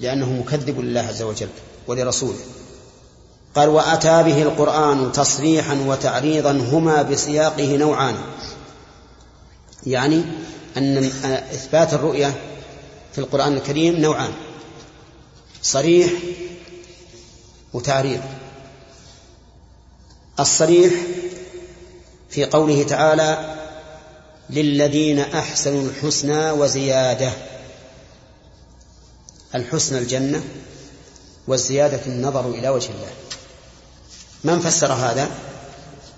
لأنه مكذب لله عز وجل ولرسوله. قال وأتى به القرآن تصريحا وتعريضا هما بسياقه نوعان. يعني أن إثبات الرؤية في القرآن الكريم نوعان صريح وتعريض. الصريح في قوله تعالى للذين أحسنوا الحسنى وزيادة. الحسنى الجنة والزيادة النظر إلى وجه الله. من فسر هذا؟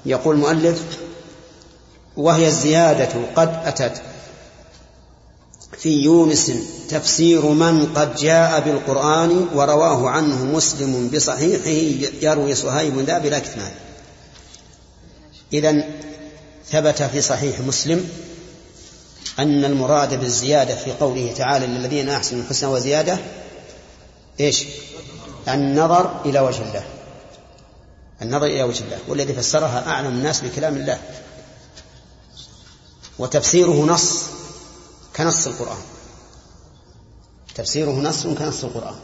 يقول المؤلف وهي الزيادة قد أتت في يونس تفسير من قد جاء بالقرآن ورواه عنه مسلم بصحيحه يروي صهيب ذا بلا كتمان. إذن ثبت في صحيح مسلم أن المراد بالزيادة في قوله تعالى للذين أحسنوا الحسنى وزيادة إيش؟ النظر إلى وجه الله. النظر إلى وجه الله. والذي فسرها أعلم الناس بكلام الله. وتفسيره نص كنص القرآن. تفسيره نص كنص القرآن.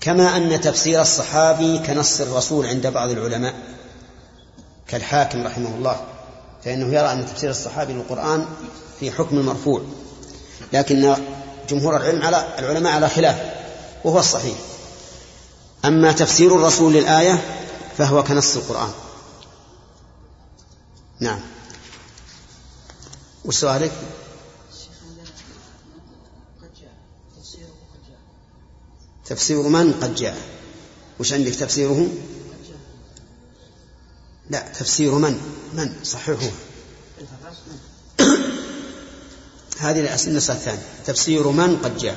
كما أن تفسير الصحابي كنص الرسول عند بعض العلماء. كالحاكم رحمه الله. فإنه يرى أن تفسير الصحابي للقرآن في حكم المرفوع لكن جمهور العلم على العلماء على خلاف وهو الصحيح. أما تفسير الرسول للآية فهو كنص القرآن. نعم. وسؤالك تفسير من قد جاء؟ وش عندك تفسيره؟ لا تفسير من؟ من؟ صححه هذه النسخة الثانية تفسير من قد جاء؟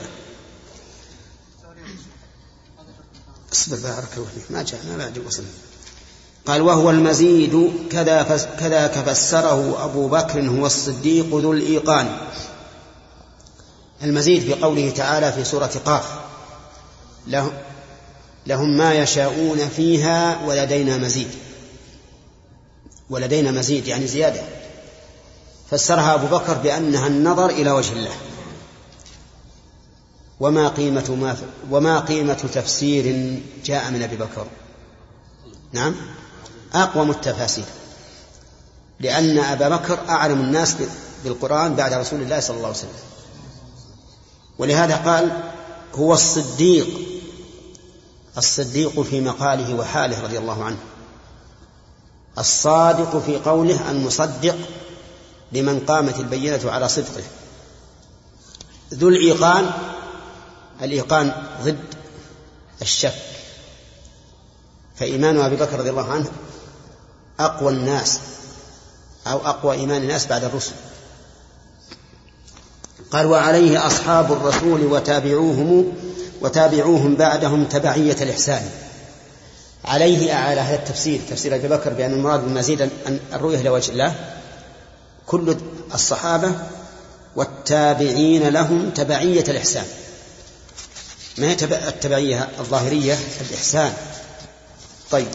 اصبر بارك الله فيك. ما جاء ما بعد وصل قال وهو المزيد. كذا كذاك فسره أبو بكر هو الصديق ذو الإيقان. المزيد في قوله تعالى في سورة قاف. لهم ما يشاءون فيها ولدينا مزيد. ولدينا مزيد يعني زيادة. فسرها أبو بكر بأنها النظر إلى وجه الله. وما قيمة ما وما قيمة تفسير جاء من أبي بكر. نعم؟ أقوم التفاسير. لأن أبا بكر أعلم الناس بالقرآن بعد رسول الله صلى الله عليه وسلم. ولهذا قال هو الصديق الصديق في مقاله وحاله رضي الله عنه. الصادق في قوله المصدق لمن قامت البينة على صدقه. ذو الإيقان الإيقان ضد الشك. فإيمان أبي بكر رضي الله عنه أقوى الناس أو أقوى إيمان الناس بعد الرسل. قال وعليه أصحاب الرسول وتابعوهم وتابعوهم بعدهم تبعية الإحسان. عليه على هذا التفسير تفسير أبي بكر بأن المراد بالمزيد أن الرؤية لوجه الله. كل الصحابة والتابعين لهم تبعية الإحسان. ما هي التبعية الظاهرية؟ الإحسان. طيب.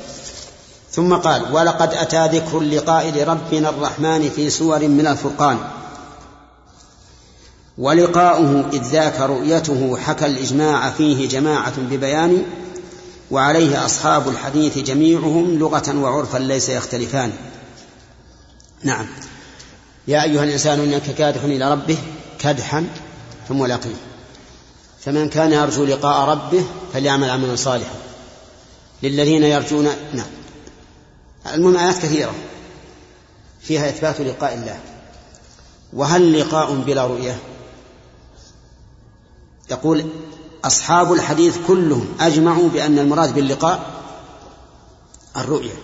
ثم قال ولقد أتى ذكر اللقاء لربنا الرحمن في سور من الفرقان. ولقاؤه إذ ذاك رؤيته حكى الإجماع فيه جماعة ببيان وعليه أصحاب الحديث جميعهم لغة وعرفا ليس يختلفان. نعم. يا أيها الإنسان إنك كادح إلى ربه كدحا فملاقيه فمن كان يرجو لقاء ربه فليعمل عملا صالحا. للذين يرجون نعم. المهم آيات كثيرة فيها إثبات لقاء الله. وهل لقاء بلا رؤية؟ يقول أصحاب الحديث كلهم أجمعوا بأن المراد باللقاء الرؤية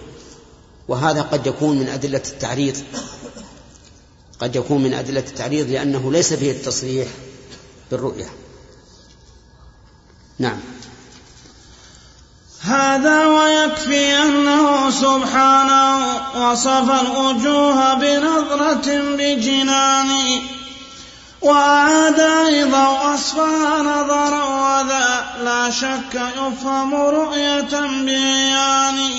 وهذا قد يكون من أدلة التعريض قد يكون من أدلة التعريض لأنه ليس فيه التصريح بالرؤية نعم. هذا ويكفي أنه سبحانه وصف الوجوه بنظرة بجنان وأعاد أيضا وصفها نظرا وذا لا شك يفهم رؤية بيان.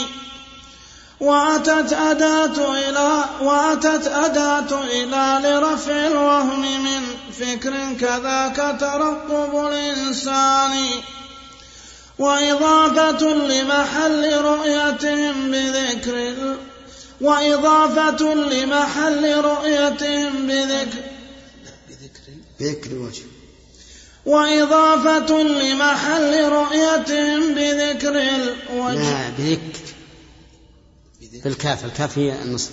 وأتت أداة إلى وأتت أداة إلى لرفع الوهم من فكر كذاك ترقب الإنسان. وإضافة لمحل رؤيتهم بذكر وإضافة لمحل رؤيتهم بذكر بذكر الوجه وإضافة لمحل رؤيتهم بذكر الوجه لا بذكر. بالكاف الكاف هي النصب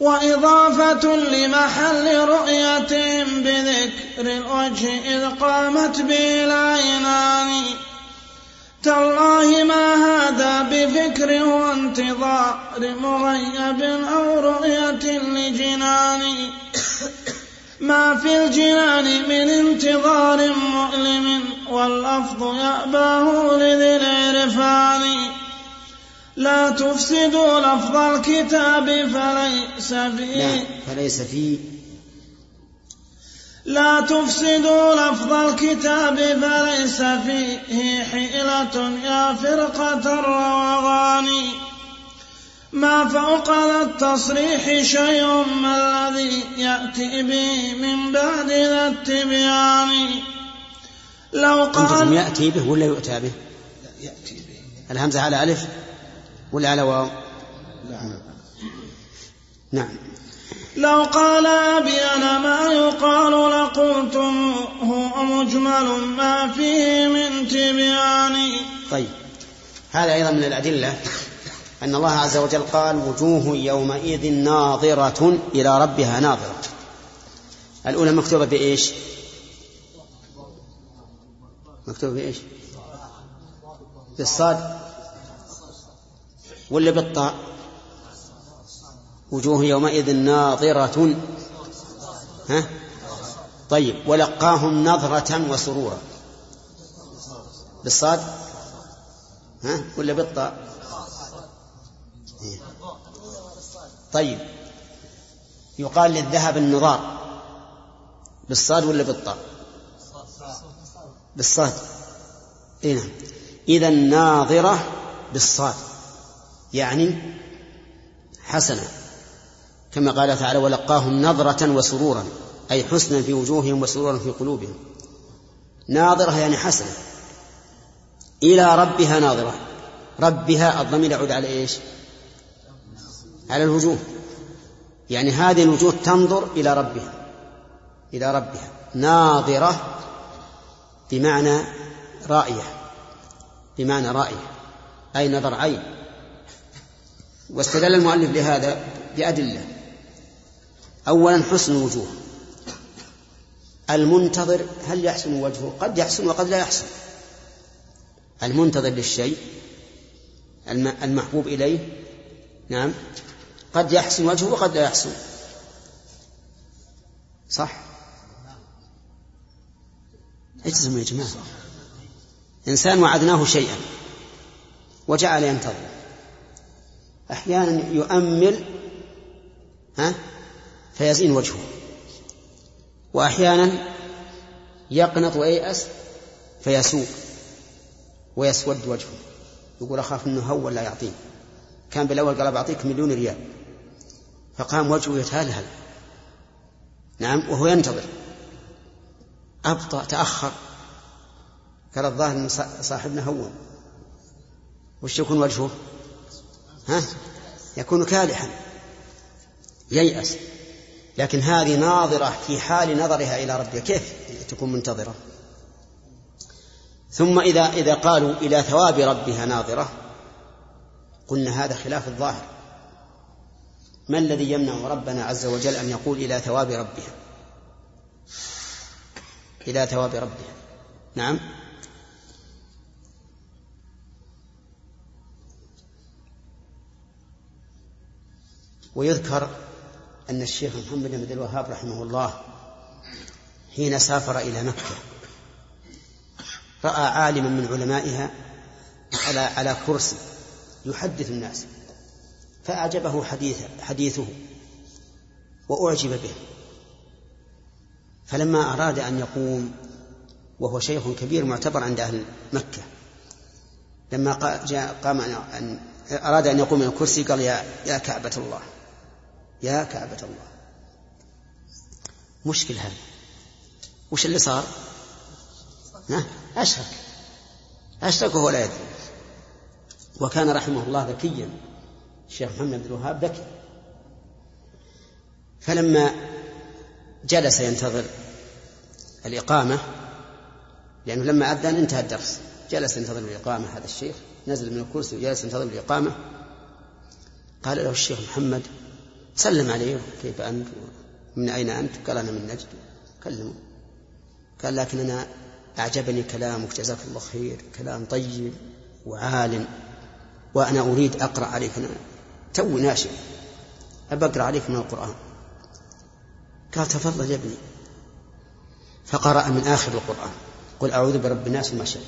وإضافة لمحل رؤيتهم بذكر الوجه إذ قامت به العينان تالله ما هذا بفكر وانتظار مغيب أو رؤية لجنان. ما في الجنان من انتظار مؤلم واللفظ يأباه لذي العرفان. لا تفسدوا لفظ الكتاب فليس فيه. فليس فيه. لا تفسدوا لفظ الكتاب فليس فيه. حيلة يا فرقة الروغان ما فوق ذا التصريح شيء ما الذي يأتي به من بعد ذا التبيان. لو قال يأتي به ولا يؤتى به؟ يأتي به. الهمزة على ألف ولا على واو؟ نعم نعم. لو قال أبي أنا ما يقال لقلتم هو مجمل ما فيه من تبيان. طيب. هذا أيضا من الأدلة أن الله عز وجل قال وجوه يومئذ ناظرة إلى ربها ناظرة. الأولى مكتوبة بإيش؟ مكتوبة بإيش؟ بالصاد ولا بالطاء؟ وجوه يومئذ ناظرة. ها؟ طيب ولقاهم نظرة وسرورا. بالصاد؟ ها؟ ولا بالطاء؟ طيب. يقال للذهب النظار بالصاد ولا بالطاء؟ بالصاد. اي نعم. إذا ناظره بالصاد. يعني حسنة. كما قال تعالى ولقاهم نظرة وسرورا. أي حسنا في وجوههم وسرورا في قلوبهم. ناظرة يعني حسنة. إلى ربها ناظرة. ربها الضمير يعود على إيش؟ على الوجوه. يعني هذه الوجوه تنظر إلى ربها إلى ربها ناظرة بمعنى رائية بمعنى رائية أي نظر عين. واستدل المؤلف لهذا بأدلة. أولا حسن الوجوه. المنتظر هل يحسن وجهه؟ قد يحسن وقد لا يحسن. المنتظر للشيء المحبوب إليه نعم قد يحسن وجهه وقد لا يحسن. صح؟ اجزموا يا جماعة. إنسان وعدناه شيئا وجعل ينتظر. أحيانا يؤمل ها فيزين وجهه. وأحيانا يقنط وييأس فيسوء ويسود وجهه. يقول أخاف أنه هو ولا يعطيني. كان بالأول قال بعطيك مليون ريال. فقام وجهه يتهلهل. نعم وهو ينتظر. أبطأ تأخر. قال الظاهر صاحبنا هون وش يكون وجهه؟ ها؟ يكون كالحا. ييأس. لكن هذه ناظرة في حال نظرها إلى ربها كيف تكون منتظرة؟ ثم إذا إذا قالوا إلى ثواب ربها ناظرة قلنا هذا خلاف الظاهر. ما الذي يمنع ربنا عز وجل أن يقول إلى ثواب ربها إلى ثواب ربها نعم. ويذكر أن الشيخ محمد بن عبد الوهاب رحمه الله حين سافر إلى مكة رأى عالما من علمائها على على كرسي يحدث الناس. فأعجبه حديث حديثه وأعجب به. فلما أراد أن يقوم وهو شيخ كبير معتبر عند أهل مكة لما جاء قام أن أراد أن يقوم من الكرسي قال يا يا كعبة الله يا كعبة الله. مشكل هذا وش اللي صار؟ أشرك. أشرك وهو لا يدري. وكان رحمه الله ذكيا. الشيخ محمد بن الوهاب ذكي فلما جلس ينتظر الإقامة لأنه لما أذن انتهى الدرس. جلس ينتظر الإقامة هذا الشيخ نزل من الكرسي وجلس ينتظر الإقامة. قال له الشيخ محمد سلم عليه كيف أنت؟ من أين أنت؟ قال أنا من نجد. كلمه. قال لكن أنا أعجبني كلامك جزاك الله خير كلام طيب وعال وأنا أريد أقرأ عليك. توي ناشئ. أبى أقرأ عليك من القرآن. قال تفضل يا ابني. فقرأ من آخر القرآن. قل أعوذ برب الناس شاء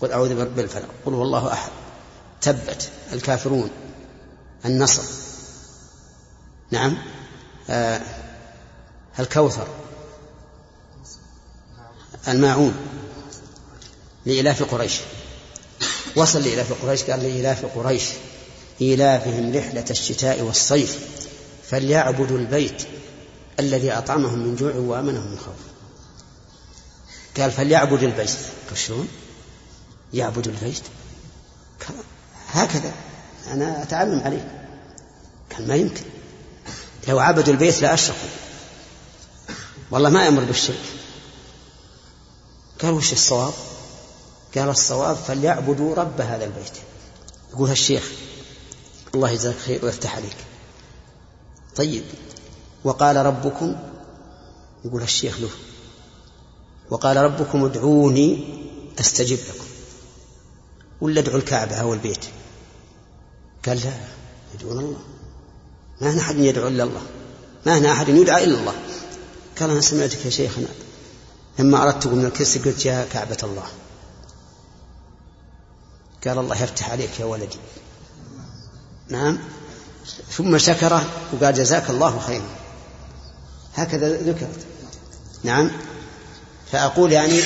قل أعوذ برب الفلق. قل هو الله أحد. تبت الكافرون النصر. نعم. آه الكوثر. الماعون. لإلاف قريش. وصل لإلاف قريش؟ قال لإلاف قريش. إيلافهم رحلة الشتاء والصيف فليعبدوا البيت الذي أطعمهم من جوع وآمنهم من خوف. قال فليعبد البيت. شلون؟ يعبد البيت؟ هكذا. أنا أتعلم عليك قال ما يمكن. لو عبدوا البيت لأشركوا والله ما يأمر بالشرك. قال وش الصواب؟ قال الصواب فليعبدوا رب هذا البيت. يقول الشيخ الله يجزاك خير ويفتح عليك. طيب وقال ربكم يقول الشيخ له وقال ربكم ادعوني أستجب لكم. ولا ادعوا الكعبة أو البيت؟ قال لا يدعون الله. ما هنا أحد يدعو إلا الله. ما هنا أحد يدعى إلا الله. قال أنا سمعتك يا شيخنا لما أردت من الكرسي قلت يا كعبة الله. قال الله يفتح عليك يا ولدي. نعم. ثم شكره وقال جزاك الله خيرا. هكذا ذكرت. نعم. فأقول يعني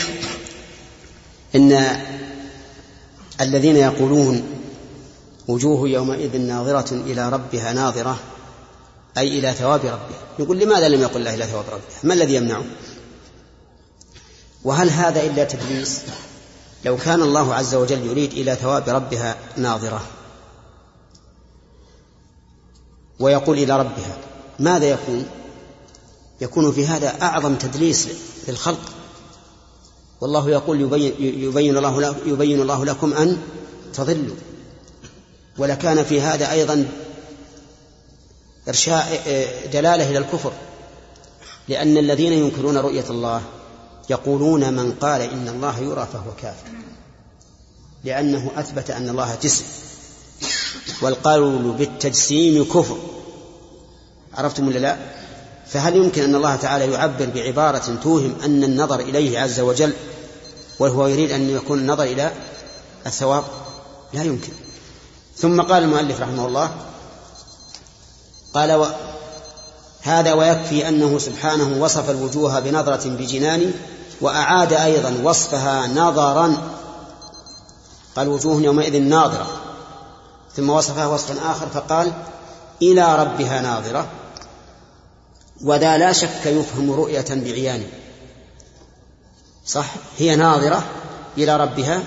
إن الذين يقولون وجوه يومئذ ناظرة إلى ربها ناظرة أي إلى ثواب ربها. يقول لماذا لم يقل الله إلى ثواب ربها؟ ما الذي يمنعه؟ وهل هذا إلا تدليس لو كان الله عز وجل يريد إلى ثواب ربها ناظرة. ويقول إلى ربها ماذا يكون؟ يكون في هذا أعظم تدليس للخلق والله يقول يبين, يبين, الله يبين الله لكم أن تضلوا. ولكان في هذا أيضا إرشاء دلالة إلى الكفر. لأن الذين ينكرون رؤية الله يقولون من قال إن الله يرى فهو كافر. لأنه أثبت أن الله جسم والقول بالتجسيم كفر. عرفتم ولا لا؟ فهل يمكن أن الله تعالى يعبر بعبارة توهم أن النظر إليه عز وجل وهو يريد أن يكون النظر إلى الثواب؟ لا يمكن. ثم قال المؤلف رحمه الله قال و هذا ويكفي أنه سبحانه وصف الوجوه بنظرة بجنان وأعاد أيضا وصفها نظرا. قال وجوه يومئذ ناظرة. ثم وصفها وصفا آخر فقال إلى ربها ناظرة وذا لا شك يفهم رؤية بعيان صح؟ هي ناظرة إلى ربها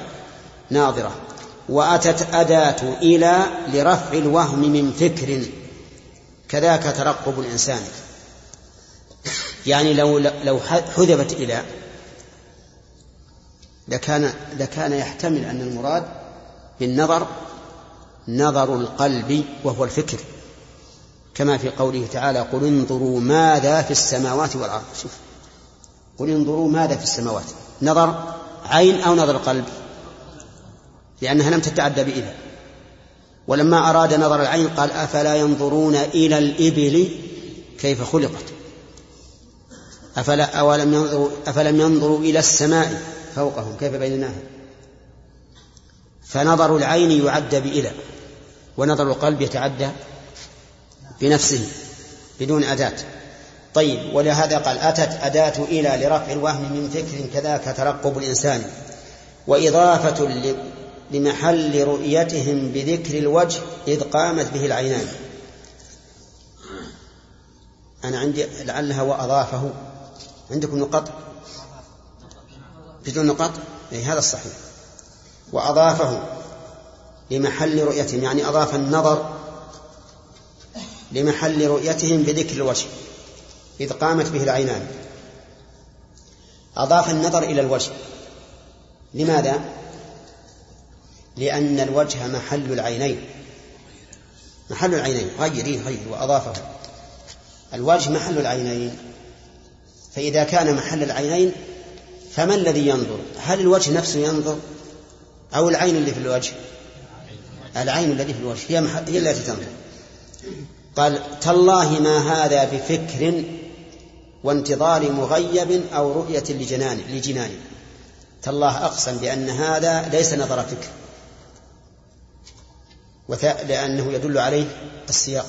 ناظرة. وأتت أداة إلى لرفع الوهم من فكر كذاك ترقب الإنسان. يعني لو لو حذفت إلى لكان لكان يحتمل أن المراد بالنظر نظر القلب وهو الفكر. كما في قوله تعالى قل انظروا ماذا في السماوات والأرض. شوف قل انظروا ماذا في السماوات. نظر عين أو نظر قلب؟ لأنها لم تتعدى بإذا ولما أراد نظر العين قال أفلا ينظرون إلى الإبل كيف خلقت؟ أفلا أولم ينظروا أفلم ينظروا إلى السماء فوقهم كيف بيناها فنظر العين يعد بإلى ونظر القلب يتعدى بنفسه بدون أداة. طيب ولهذا قال أتت أداة إلى لرفع الوهم من فكر كذاك ترقب الإنسان. وإضافة لمحل رؤيتهم بذكر الوجه إذ قامت به العينان. أنا عندي لعلها وأضافه. عندكم نقط بدون نقط أي هذا الصحيح. وأضافه لمحل رؤيتهم يعني أضاف النظر لمحل رؤيتهم بذكر الوجه إذ قامت به العينان. أضاف النظر إلى الوجه. لماذا؟ لأن الوجه محل العينين. محل العينين. غير غير وأضافه. الوجه محل العينين. فإذا كان محل العينين فما الذي ينظر؟ هل الوجه نفسه ينظر؟ أو العين اللي في الوجه. العين التي في الوجه. هي, هي التي تنظر قال تالله ما هذا بفكر وانتظار مغيب أو رؤية لجنان لجنان. تالله أقسم بأن هذا ليس نظر فكر. لأنه يدل عليه السياق.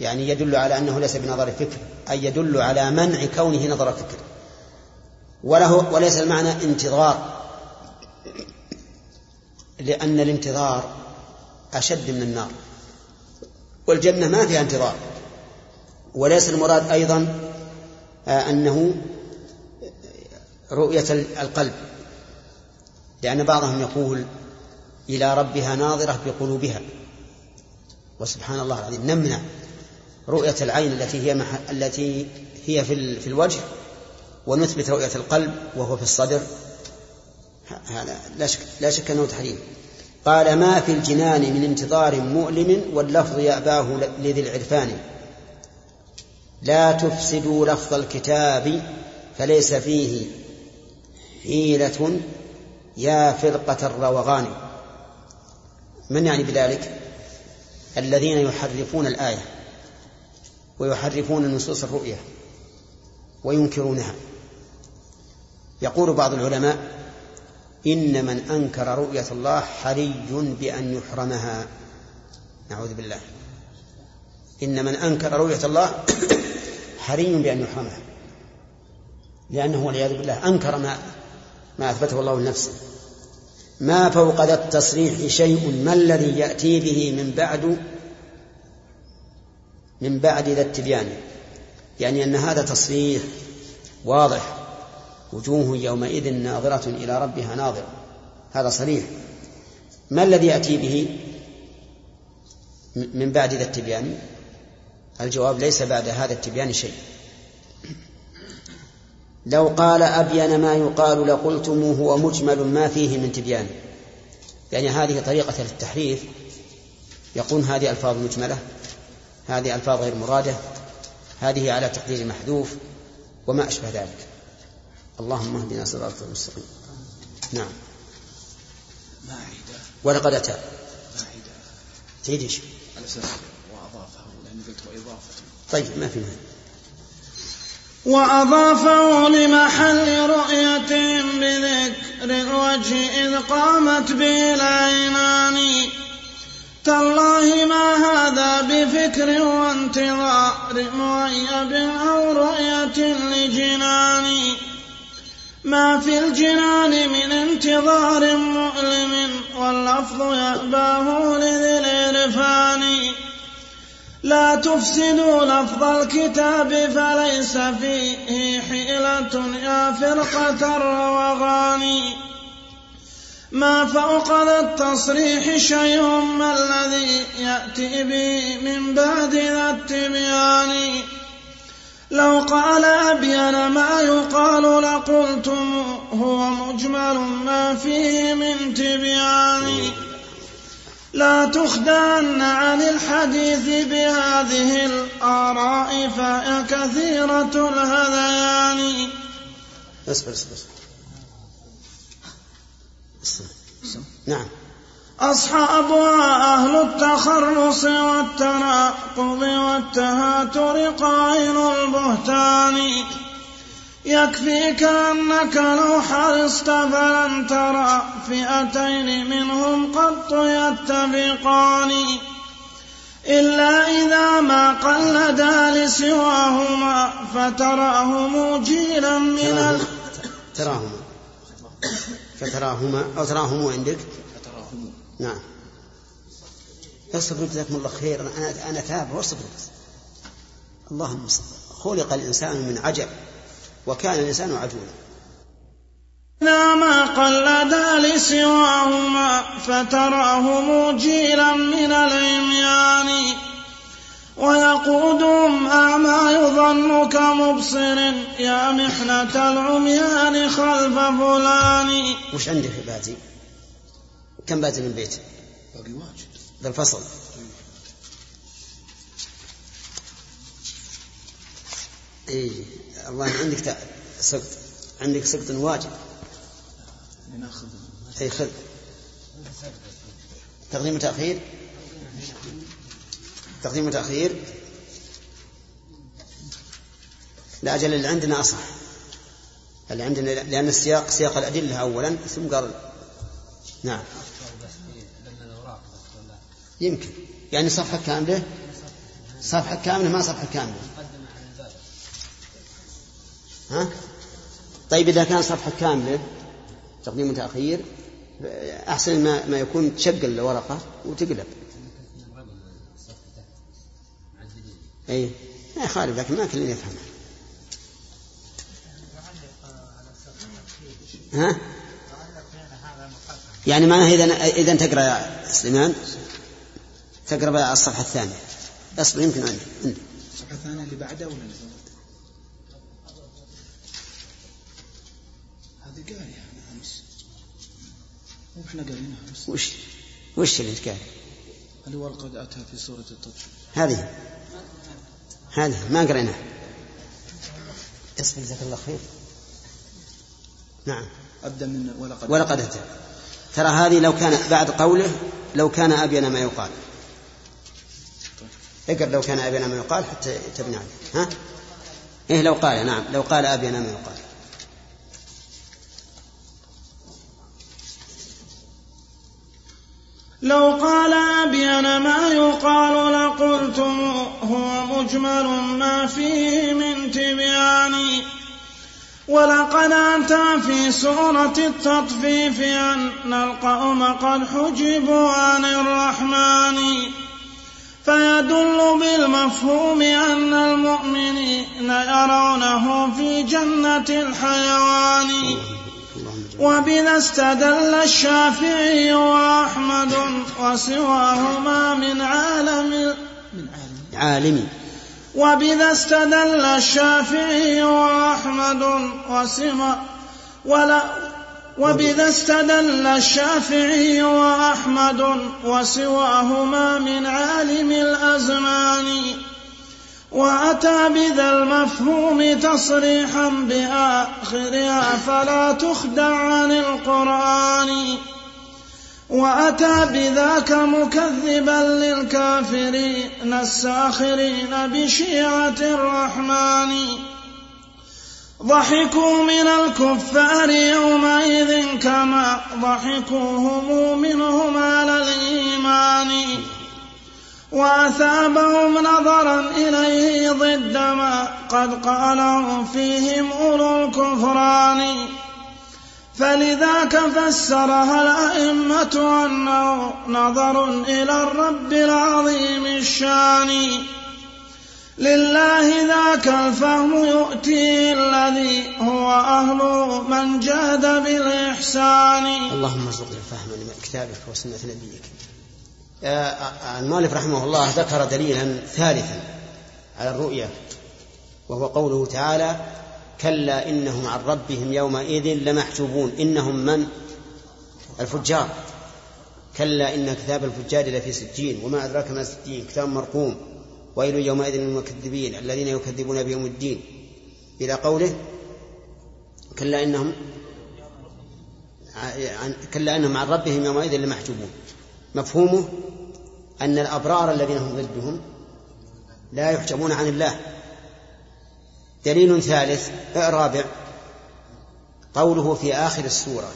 يعني يدل على أنه ليس بنظر فكر. أي يدل على منع كونه نظر فكر. وله وليس المعنى انتظار. لأن الانتظار أشد من النار والجنة ما فيها انتظار وليس المراد أيضا آه، أنه رؤية القلب لأن بعضهم يقول إلى ربها ناظرة بقلوبها وسبحان الله العظيم نمنع رؤية العين التي هي. التي هي. في الوجه ونثبت رؤية القلب وهو في الصدر هذا لا شك لا شك أنه تحريم. قال ما في الجنان من انتظار مؤلم واللفظ يأباه لذي العرفان. لا تفسدوا لفظ الكتاب فليس فيه حيلة يا فرقة الروغان. من يعني بذلك؟ الذين يحرفون الآية ويحرفون نصوص الرؤية وينكرونها. يقول بعض العلماء إن من أنكر رؤية الله حري بأن يحرمها. نعوذ بالله. إن من أنكر رؤية الله حري بأن يحرمها. لأنه والعياذ بالله أنكر ما ما أثبته الله لنفسه. ما فوق ذا التصريح شيء ما الذي يأتي به من بعد من بعد ذا التبيان. يعني أن هذا تصريح واضح. وجوه يومئذ ناظرة إلى ربها ناظرة. هذا صريح. ما الذي يأتي به من بعد ذا التبيان؟ الجواب ليس بعد هذا التبيان شيء. لو قال أبين ما يقال لقلتم هو مجمل ما فيه من تبيان. يعني هذه طريقة التحريف يقول هذه ألفاظ مجملة هذه ألفاظ غير مرادة هذه على تقدير محذوف وما أشبه ذلك. اللهم اهدنا صراط المستقيم. نعم. ماعدة ولقد أتى. ماعدة تعيد إيش؟ على وأضافه لأني قلت وإضافة طيب ما في مانع وأضافه لمحل رؤية بذكر الوجه إذ قامت به العينان تالله ما هذا بفكر وانتظار مغيب أو رؤية لجنان. ما في الجنان من انتظار مؤلم واللفظ يأباه لذي العرفان. لا تفسدوا لفظ الكتاب فليس فيه حيلة يا فرقة الروغان. ما فوق ذا التصريح شيء ما الذي يأتي به من بعد ذا التبيان. لو قال أبين ما يقال لقلتم هو مجمل ما فيه من تبيان لا تخدعن عن الحديث بهذه الآراء فهي كثيرة الهذيان. اصبر اصبر نعم. أصحابها أهل التخرص والتناقض والتهاتر قائل البهتان. يكفيك أنك لو حرصت فلن ترى فئتين منهم قط يتفقان. إلا إذا ما قلدا لسواهما فترأهم جيلا من ال... تراهما. فتراهما أو تراهم عندك؟ نعم. اصبر جزاكم الله خير أنا أنا تابع واصبر اللهم خلق الإنسان من عجب وكان الإنسان عجولا. إذا ما قلدا لسواهما فتراه موجيلا من العميان ويقودهم أعمى يظن كمبصر يا محنة العميان خلف فلان. وش عندك في باتي؟ كم باتي من بيت؟ باقي واجد ذا الفصل. إي الله عندك سقط عندك سقط واجب. ناخذ أي خذ. تقديم وتأخير؟ تقديم وتأخير؟ لا أجل اللي عندنا أصح. اللي عندنا لأن السياق سياق الأدلة أولا ثم قال نعم. يمكن. يعني صفحة كاملة؟ صفحة كاملة ما صفحة كاملة. ها؟ طيب إذا كان صفحة كاملة تقديم وتأخير أحسن ما, ما يكون تشقل الورقة وتقلب. أي ما يخالف لكن ما كل يفهمها ها؟ يعني معناه إذا إذا تقرأ يا سليمان؟ تقرأ على الصفحة الثانية. اصبر يمكن عندي عندي الصفحة الثانية اللي بعدها ولا اللي هذه قارية أمس. وإحنا قارينها أمس. وش وش اللي انت قال؟ اللي ولقد أتى في سورة التطفيف هذه. هذه. ما قريناها اصبر جزاك الله خير. نعم. أبدأ من ولقد. ولقد أتى. ترى هذه لو كان بعد قوله لو كان أبين ما يقال. اقرأ لو كان أبين ما يقال حتى تبني عليه. ها؟ إيه لو قال نعم لو قال أبين ما يقال. لو قال أبين ما يقال لقلتم هو مجمل ما فيه من تبيان. ولقد أتى في سورة التطفيف أن القوم قد حجبوا عن الرحمن. فيدل بالمفهوم أن المؤمنين يرونه في جنة الحيوان. وبذا استدل الشافعي وأحمد وسواهما من عالم من عالم. عالمي وبذا استدل الشافعي وأحمد وسوى ولا وبذا استدل الشافعي وأحمد وسواهما من عالم الأزمان. وأتى بذا المفهوم تصريحا بآخرها فلا تخدع عن القرآن. وأتى بذاك مكذبا للكافرين الساخرين بشيعة الرحمن. ضحكوا من الكفار يومئذ كما ضحكوا هم منهم على الإيمان. وأثابهم نظرا إليه ضد ما قد قاله فيهم أولو الكفران. فلذاك فسرها الأئمة أنه نظر إلى الرب العظيم الشان. لله ذاك الفهم يؤتيه الذي هو أهل من جاد بالإحسان. اللهم ارزقنا الفهم لما كتابك وسنة نبيك. المؤلف رحمه الله ذكر دليلا ثالثا على الرؤيا وهو قوله تعالى كلا إنهم عن ربهم يومئذ لمحجوبون. إنهم من؟ الفجار. كلا إن كتاب الفجار لفي سجين وما أدراك ما سجين كتاب مرقوم. ويل يومئذ للمكذبين الذين يكذبون بيوم الدين. إلى قوله كلا إنهم كلا إنهم عن ربهم يومئذ لمحجوبون. مفهومه أن الأبرار الذين هم ضدهم لا يحجبون عن الله. دليل ثالث رابع قوله في آخر السورة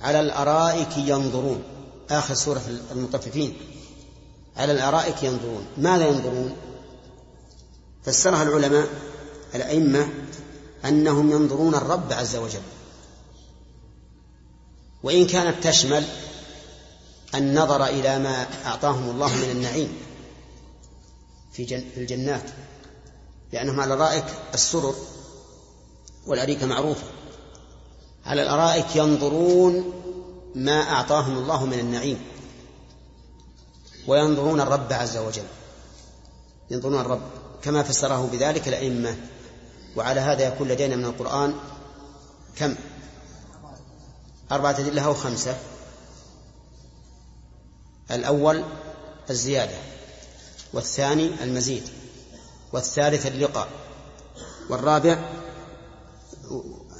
على الأرائك ينظرون. آخر سورة المطففين. على الأرائك ينظرون. ماذا ينظرون؟ فسرها العلماء الأئمة أنهم ينظرون الرب عز وجل. وإن كانت تشمل النظر إلى ما أعطاهم الله من النعيم في, في الجنات. لأنهم على رائك السرر والأريكة معروفة. على الأرائك ينظرون ما أعطاهم الله من النعيم. وينظرون الرب عز وجل. ينظرون الرب كما فسره بذلك الأئمة. وعلى هذا يكون لدينا من القرآن كم؟ أربعة أدلة أو خمسة. الأول الزيادة والثاني المزيد والثالث اللقاء والرابع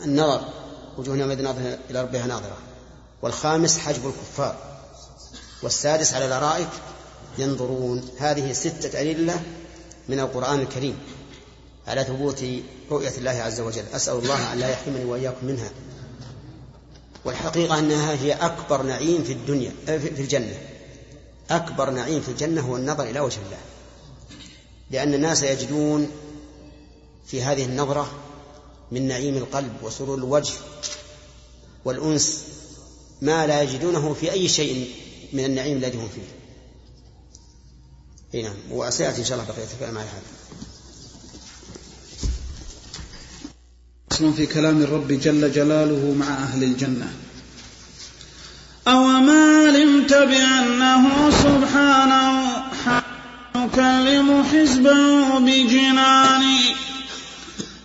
النظر وجوه يومئذ ناظرة إلى ربها ناظرة والخامس حجب الكفار والسادس على الأرائك ينظرون. هذه ستة أدلة من القرآن الكريم على ثبوت رؤية الله عز وجل. أسأل الله أن لا يحرمني وإياكم منها. والحقيقة أنها هي أكبر نعيم في الدنيا في الجنة. أكبر نعيم في الجنة هو النظر إلى وجه الله. لأن الناس يجدون في هذه النظرة من نعيم القلب وسرور الوجه والأنس ما لا يجدونه في أي شيء من النعيم الذي هم فيه. إي نعم. وسيأتي إن شاء الله بقية الكلام على هذا. فصل في كلام الرب جل جلاله مع أهل الجنة. أوما علمت بأنه سبحانه؟ يكلم حزبه بجنان.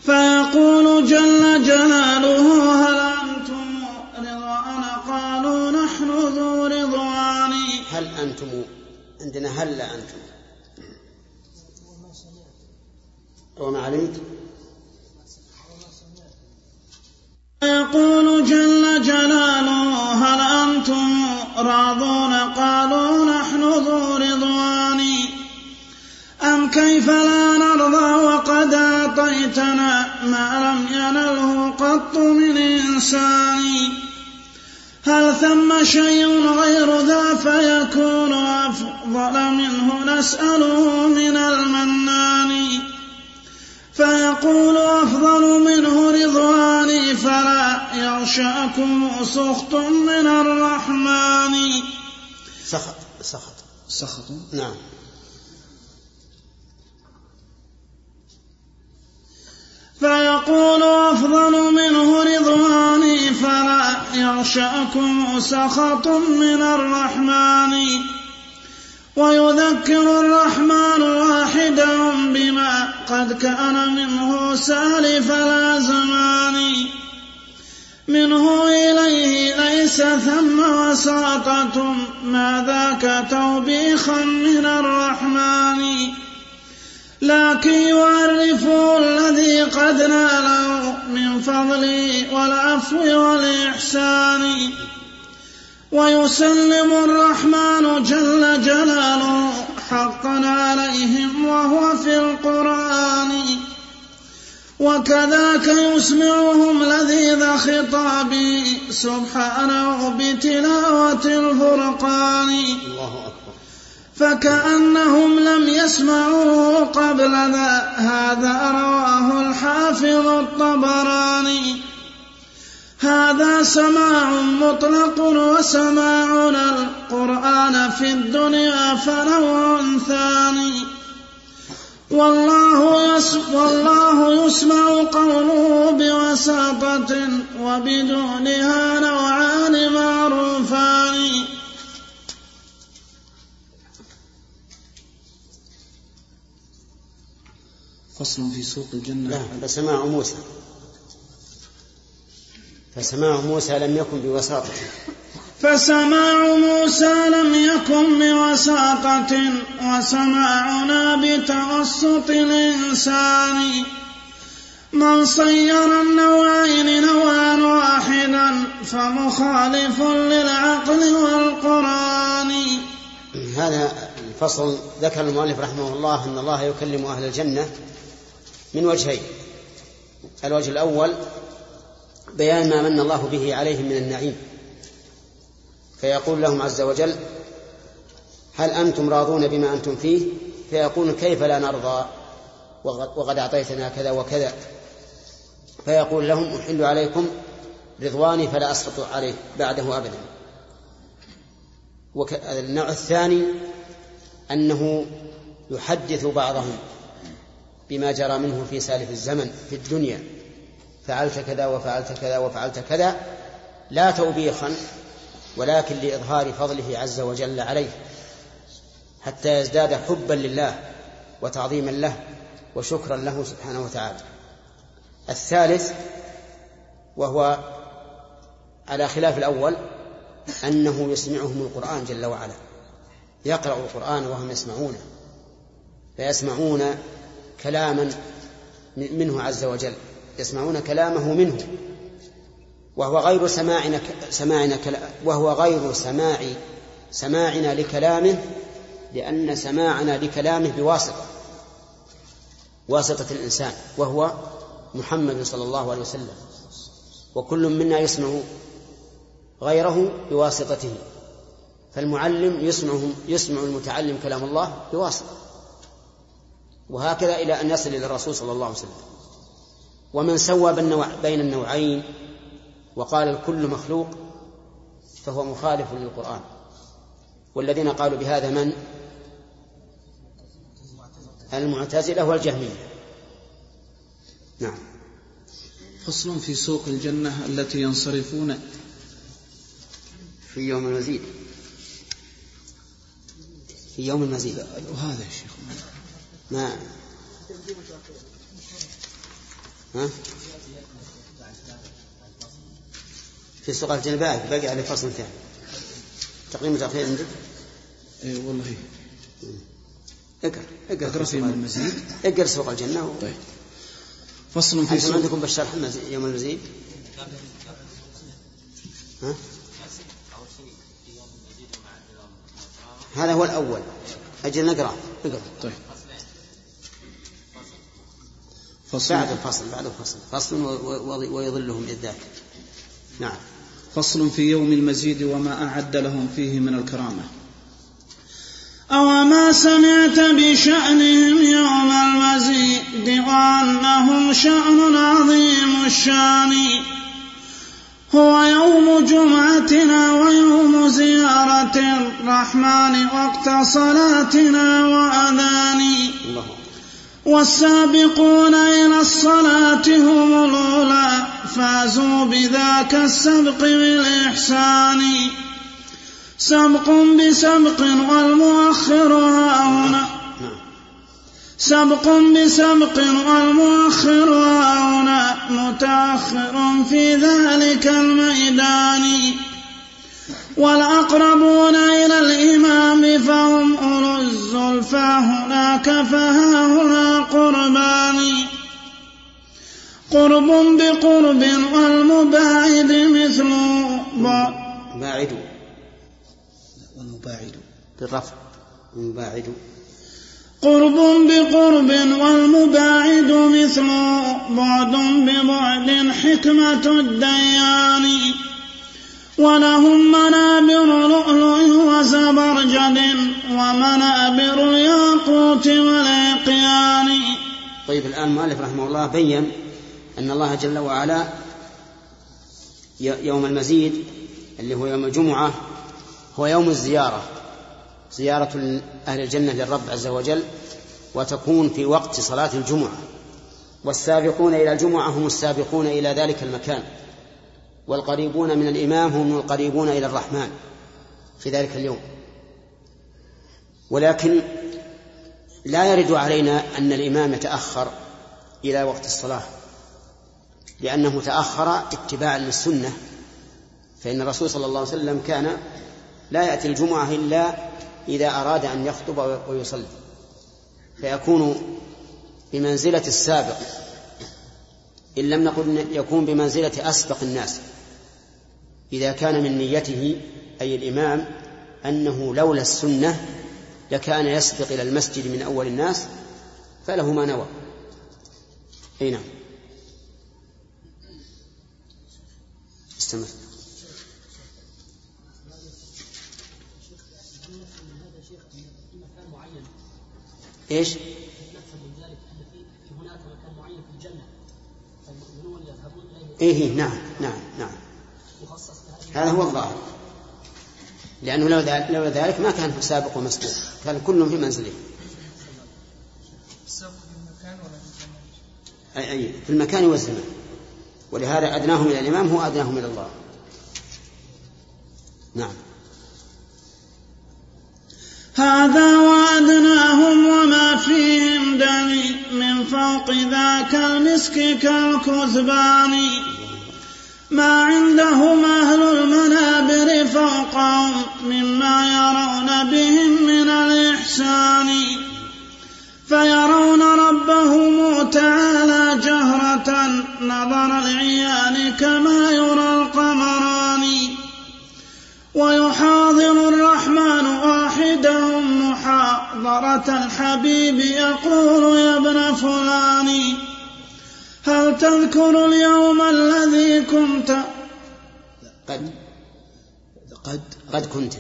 فيقول جل جلاله هل أنتم رضوان؟ قالوا نحن ذو رضوان. هل أنتم عندنا هل لا أنتم. وما علمت يقول جل جلاله هل أنتم راضون؟ قالوا نحن ذو رضوان. أم كيف لا نرضى وقد أعطيتنا ما لم ينله قط من إنسان؟ هل ثم شيء غير ذا فيكون أفضل منه؟ نسأله من المنان. فيقول أفضل منه رضواني فلا يغشاكم سخط من الرحمن. سخط سخط. سخط؟ نعم. فيقول أفضل منه رضواني يغشاكم سخط من الرحمن ويذكر الرحمن واحدا بما قد كان منه سالف الأزمان. منه إليه ليس ثم وساطة ما ذاك توبيخا من الرحمن؟ لكن يعرف الذي قد ناله من فضله والعفو والإحسان. ويسلم الرحمن جل جلاله حقا عليهم وهو في القرآن. وكذاك يسمعهم لذيذ خطابه سبحانه بتلاوة الفرقان. الله أكبر. فكأنهم لم يسمعوه قبل ذا هذا رواه الحافظ الطبراني. هذا سماع مطلق وسماعنا القرآن في الدنيا فنوع ثاني. والله والله يسمع قوله بوساطة وبدونها نوعان. فصل في سوق الجنة. لا فسماع موسى. فسماع موسى لم يكن بوساطة. فسماع موسى لم يكن بوساطة وسماعنا بتوسط الإنسان. من صير النوعين نوعا واحدا فمخالف للعقل والقرآن. هذا الفصل ذكر المؤلف رحمه الله أن الله يكلم أهل الجنة من وجهين. الوجه الأول بيان ما من الله به عليهم من النعيم. فيقول لهم عز وجل هل أنتم راضون بما أنتم فيه؟ فيقول كيف لا نرضى؟ وقد أعطيتنا كذا وكذا. فيقول لهم أحل عليكم رضواني فلا أسقط عليه بعده أبدا. النوع الثاني أنه يحدث بعضهم. بما جرى منه في سالف الزمن في الدنيا. فعلت كذا وفعلت كذا وفعلت كذا لا توبيخا ولكن لإظهار فضله عز وجل عليه حتى يزداد حبا لله وتعظيما له وشكرا له سبحانه وتعالى. الثالث وهو على خلاف الأول أنه يسمعهم القرآن جل وعلا. يقرأ القرآن وهم يسمعونه فيسمعون كلاما منه عز وجل يسمعون كلامه منه وهو غير سماعنا سماعنا وهو غير سماع سماعنا لكلامه لأن سماعنا لكلامه بواسطة واسطة الإنسان وهو محمد صلى الله عليه وسلم وكل منا يسمع غيره بواسطته فالمعلم يسمعه يسمع المتعلم كلام الله بواسطة. وهكذا إلى أن يصل إلى الرسول صلى الله عليه وسلم. ومن سوى بين النوعين وقال الكل مخلوق فهو مخالف للقرآن. والذين قالوا بهذا من؟ المعتزلة والجهمية. نعم. فصل في سوق الجنة التي ينصرفون. في يوم المزيد. في يوم المزيد. وهذا يا شيخ. ما. ها؟ في سوق الجنة باقي عليه فصل ثاني. تقييم التأخير عندك؟ اي والله. اقرأ اقرأ أقرأ في المزيد. اقرأ سوق الجنة و... طيب. فصل في سوق عندكم بالشرح يوم المزيد؟ ها؟ هذا هو الأول. أجل نقرأ. اقرأ. طيب. فصل. بعد الفصل بعد الفصل. فصل ويظلهم إذ نعم. فصل في يوم المزيد وما أعد لهم فيه من الكرامة. أوما سمعت بشأنهم يوم المزيد وأنهم شأن عظيم الشأن. هو يوم جمعتنا ويوم زيارة الرحمن وقت صلاتنا وأذان الله والسابقون إلى الصلاة هم الأولى فازوا بذاك السبق بالإحسان. سبق بسبق والمؤخر هاهنا. سبق بسبق والمؤخر هاهنا. متأخر في ذلك الميدان. والأقربون إلى الإمام فهم أولو الزلفى هناك فها هنا قربان. قرب بقرب والمباعد مثل ب- باعدوا والمباعد. بالرفع. المباعد. قرب بقرب والمباعد مثل بعد ببعد حكمة الديان. ولهم منابر لؤلؤ وزبرجد ومنابر الياقوت والعقيان. طيب الآن المؤلف رحمه الله بين أن الله جل وعلا يوم المزيد اللي هو يوم الجمعة هو يوم الزيارة زيارة أهل الجنة للرب عز وجل وتكون في وقت صلاة الجمعة والسابقون إلى الجمعة هم السابقون إلى ذلك المكان. والقريبون من الإمام هم القريبون إلى الرحمن في ذلك اليوم. ولكن لا يرد علينا أن الإمام يتأخر إلى وقت الصلاة لأنه تأخر اتباعا للسنة فإن الرسول صلى الله عليه وسلم كان لا يأتي الجمعة إلا إذا أراد أن يخطب ويصلي. فيكون بمنزلة السابق إن لم نقل يكون بمنزلة أسبق الناس. إذا كان من نيته أي الإمام أنه لولا السنة لكان يسبق إلى المسجد من أول الناس فله ما نوى. أي نعم. استمر. إيش؟ إيه نعم نعم نعم. هذا هو الظاهر. لأنه لو ذلك, لو ذلك ما كان سابق ومسبوق كان كل في منزله. أي أي في المكان والزمان. ولهذا أدناهم إلى الإمام هو أدناهم إلى الله. نعم. هذا وأدناهم وما فيهم دني من فوق ذاك المسك كالكثبان ما عندهم أهل المنابر فوقهم مما يرون بهم من الإحسان. فيرون ربهم تعالى جهرة نظر العيان كما يرى القمران. ويحاضر الرحمن واحدهم محاضرة الحبيب يقول يا ابن فلان. هل تذكر اليوم الذي كنت؟ قد قد قد كنت.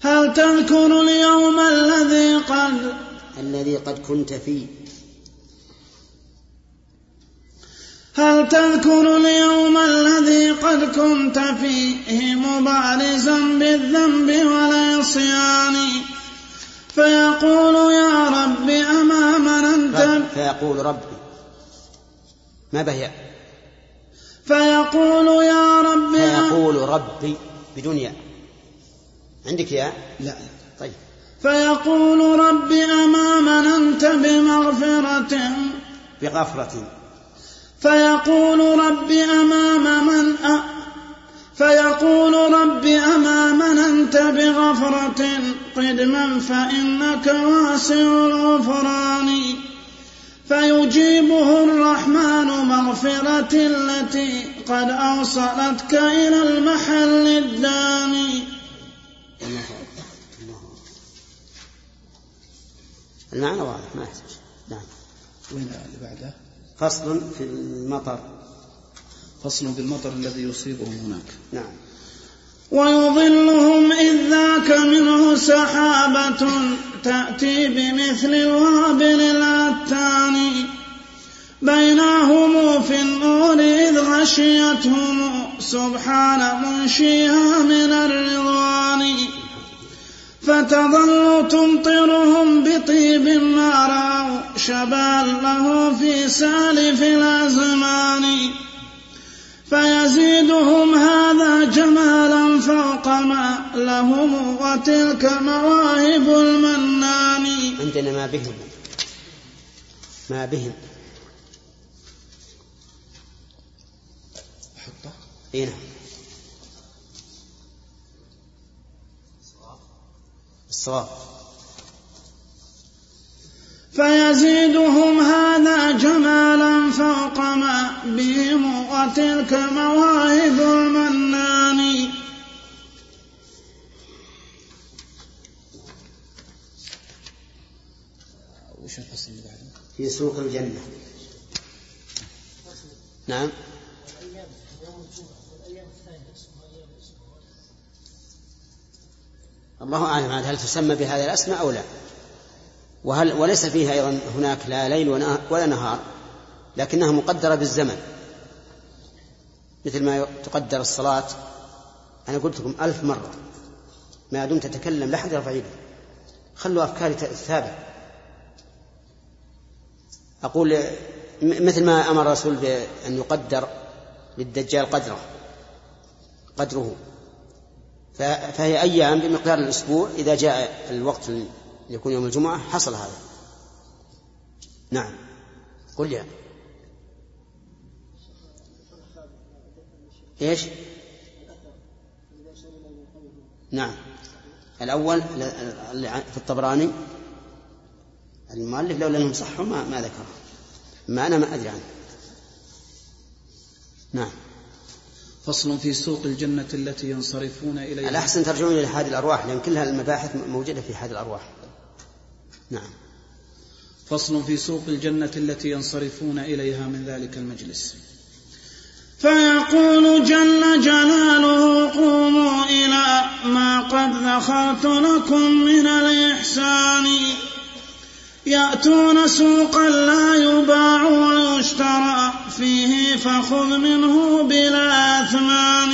هل تذكر اليوم الذي قد؟ الذي قد كنت فيه. هل تذكر اليوم الذي قد كنت فيه مبارزا بالذنب والعصيان؟ فيقول يا رب أما مننت فيقول ربي ما بهي فيقول يا رب فيقول ربي بدون ياء عندك ياء لا. طيب. فيقول رب أما مننت بمغفرة. بغفرة. فيقول رب أمام من أ... فيقول رب أمام أنت بغفرة. قدما فإنك واسع الغفران. فيجيبه الرحمن مغفرة التي قد أوصلتك إلى المحل الداني المعنى واضح ما يحتاج. نعم. وين اللي بعده؟ فصل في المطر. فصل بالمطر الذي يصيبهم هناك. نعم. ويظلهم إذ ذاك منه سحابة تأتي بمثل الوابل الأتان. بينهم في النور إذ غشيتهم سبحان منشيها من الرضوان. فتظل تمطرهم بطيب ما رأوا شبال له في سالف الأزمان. فيزيدهم هذا جمالا فوق ما لهم وتلك مواهب المنان. عندنا ما بهم. ما بهم. أحطه إي نعم. الصواب فيزيدهم هذا جمالا فوق ما بهم وتلك مواهب المنان. وش الفصل اللي بعده؟ في سوق الجنة. نعم. الله أعلم عاد هل تسمى بهذه الأسماء أو لا؟ وهل وليس فيها أيضا هناك لا ليل ولا نهار لكنها مقدرة بالزمن. مثل ما تقدر الصلاة أنا قلت لكم ألف مرة ما دمت تتكلم لا أحد يرفع يده. خلوا أفكاري ثابتة أقول مثل ما أمر الرسول بأن يقدر للدجال قدره قدره. فهي أيام بمقدار الأسبوع إذا جاء الوقت يكون يوم الجمعة حصل هذا. نعم. قل يا. إيش؟ نعم. الأول في الطبراني المؤلف لولا أنهم صحوا ما, ما ذكره. ما أنا ما أدري عنه. نعم. فصل في سوق الجنة التي ينصرفون إليها. الأحسن ترجعون إلى حاد الأرواح لأن كل المباحث موجودة في حاد الأرواح. نعم. فصل في سوق الجنة التي ينصرفون إليها من ذلك المجلس. فيقول جل جلاله قوموا إلى ما قد ذخرت لكم من الإحسان. يأتون سوقا لا يباع ويشترى فيه فخذ منه بلا أثمان.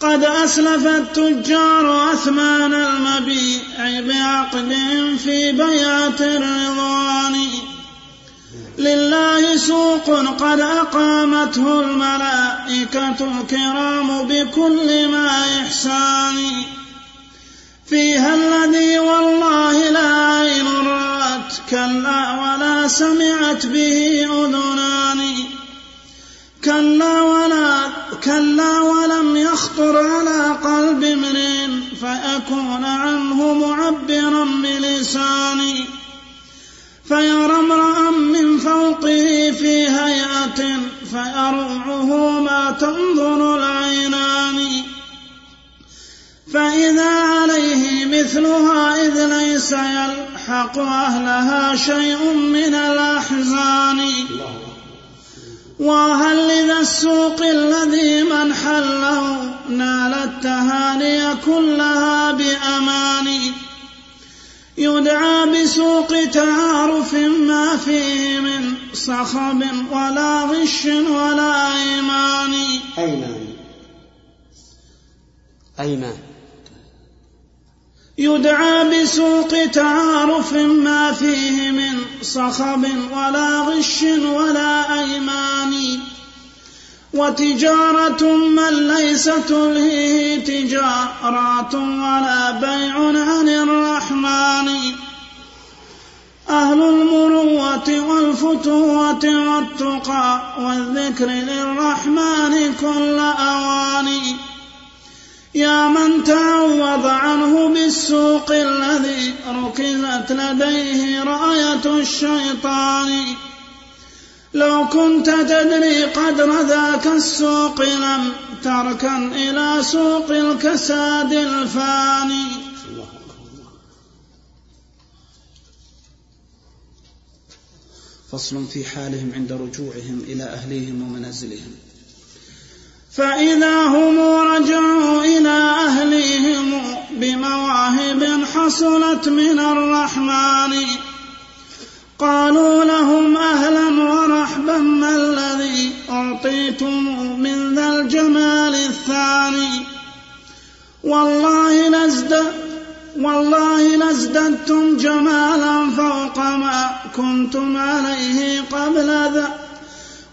قد أسلف التجار أثمان المبيع بعقدهم في بيعة الرضوان. لله سوق قد أقامته الملائكة الكرام بكل ما إحسان. فيها الذي والله لا عين رأت كلا ولا سمعت به يلحق أهلها شيء من الأحزان. وهل لذا السوق الذي من حله نال التهاني كلها بأمان. يدعى بسوق تعارف ما فيه من صخب ولا غش ولا أيمان. أيمان. أيمان. يدعى بسوق تعارف ما فيه من صخب ولا غش ولا أيمان. وتجارة من ليس تلهيه تجارات ولا بيع عن الرحمن. أهل المروة والفتوة والتقى والذكر للرحمن كل أواني يا من تعوض عنه بالسوق الذي ركزت لديه راية الشيطان. لو كنت تدري قدر ذاك السوق لم تركن إلى سوق الكساد الفاني. فصل في حالهم عند رجوعهم إلى أهليهم ومنازلهم. فإذا هم رجعوا إلى أهليهم بمواهب حصلت من الرحمن. قالوا لهم أهلا ورحبا ما الذي أعطيتم من ذا الجمال الثاني؟ والله لازد والله لازددتم جمالا فوق ما كنتم عليه قبل ذا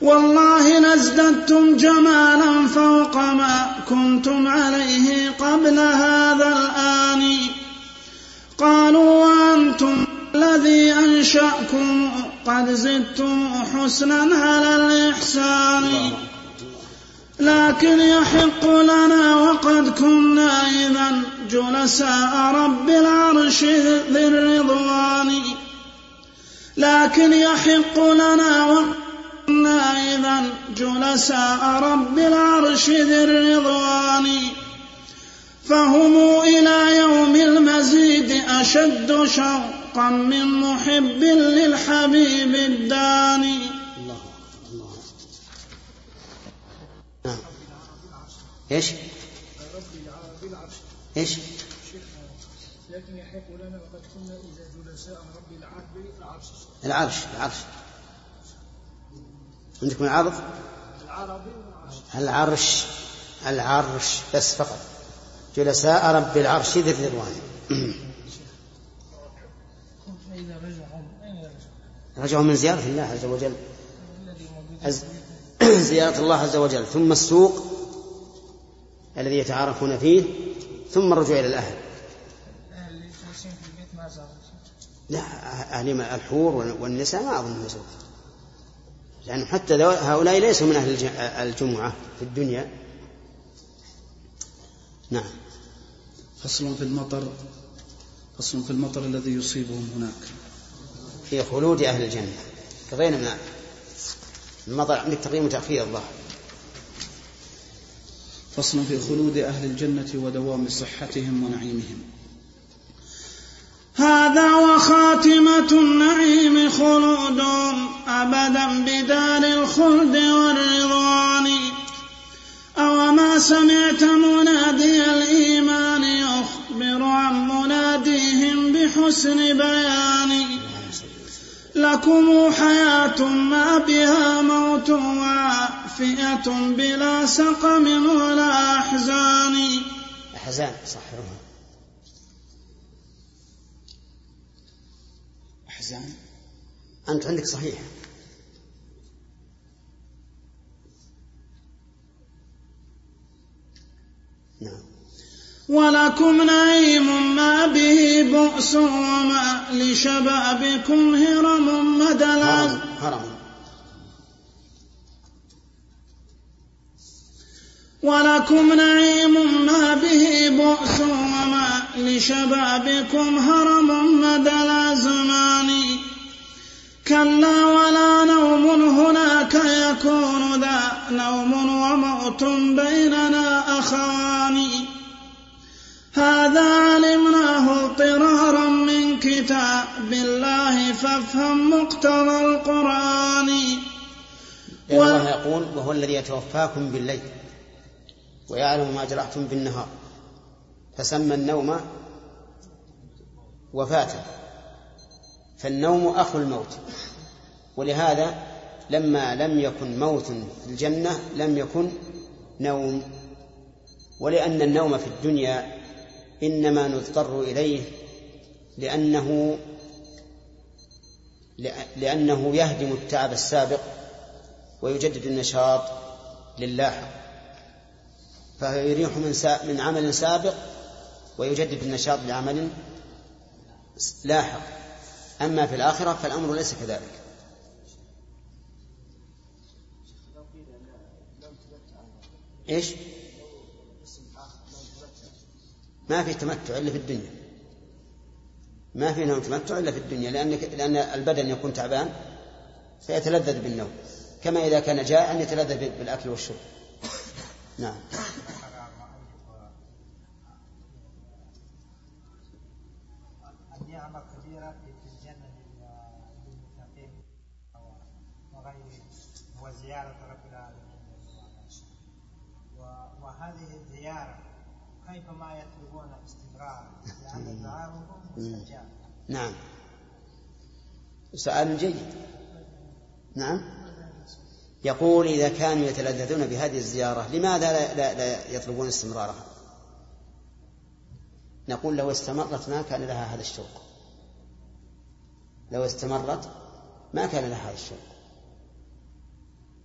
والله لازددتم جمالا فوق ما كنتم عليه قبل هذا الآن. قالوا وأنتم الذي أنشأكم قد زدتم حسنا على الإحسان. لكن يحق لنا وقد كنا إذا جلساء رب العرش ذي الرضوان. لكن يحق لنا جلساء رب العرش ذي الرضوان فهم إلى يوم المزيد أشد شوقا من محب للحبيب الداني الله الله نعم إيش؟ إيش؟ لكن يحق لنا وقد كنا إذا جلساء رب العرش العرش العرش العرش عندكم العرض؟ العرش. العرش. بس فقط. جلساء رب العرش ذي الرضوان. رجعوا من زيارة الله عز وجل. زيارة الله عز وجل. ثم السوق الذي يتعارفون فيه. ثم الرجوع إلى الأهل. لا أهل الحور والنساء ما أظن يزور لأن حتى هؤلاء ليسوا من أهل الج- الجمعة في الدنيا. نعم. فصل في المطر فصل في المطر الذي يصيبهم هناك. في خلود أهل الجنة. قضينا من المطر عندك تقديم وتأخير الظاهر. فصل في خلود أهل الجنة ودوام صحتهم ونعيمهم. هذا وخاتمة النعيم خلود أبدا بدار الخلد والرضوان. أوما سمعت منادي الإيمان يخبر عن مناديهم بحسن بيان. لكم حياة ما بها موت وعافية بلا سقم ولا أحزان. أحزان صحرها يعني أنت عندك صحيح. نعم. ولكم نعيم ما به بؤس وما لشبابكم هرم مدلا. هرم, هرم. ولكم نعيم ما به بؤس وما لشبابكم هرم مدى الأزمان. كلا ولا نوم هناك يكون ذا نوم وموت بيننا أخوان. هذا علمناه اضطرارا من كتاب الله فافهم مقتضى القرآن. الله يقول وهو الذي يتوفاكم بالليل. ويعلم ما جرحتم بالنهار. فسمى النوم وفاة فالنوم أخو الموت. ولهذا لما لم يكن موت في الجنة لم يكن نوم. ولأن النوم في الدنيا إنما نضطر إليه لأنه لأنه يهدم التعب السابق ويجدد النشاط للاحق فيريح من من عمل سابق ويجدد النشاط لعمل لاحق. أما في الآخرة فالأمر ليس كذلك. إيش؟ ما في تمتع إلا في الدنيا. ما في نوم تمتع إلا في الدنيا لأن لأن البدن يكون تعبان فيتلذذ بالنوم كما إذا كان جائعا يتلذذ بالأكل والشرب. نعم النعمة كبيرة في الجنة للمتقين وغيرهم وزيارة رب العالمين وهذه الزيارة كيفما يطلبون استمرار لأن دعاؤهم مستجاب. نعم. سؤال جيد. نعم. يقول إذا كانوا يتلذذون بهذه الزيارة لماذا لا, لا, لا يطلبون استمرارها؟ نقول لو استمرت ما كان لها هذا الشوق. لو استمرت ما كان لها هذا الشوق.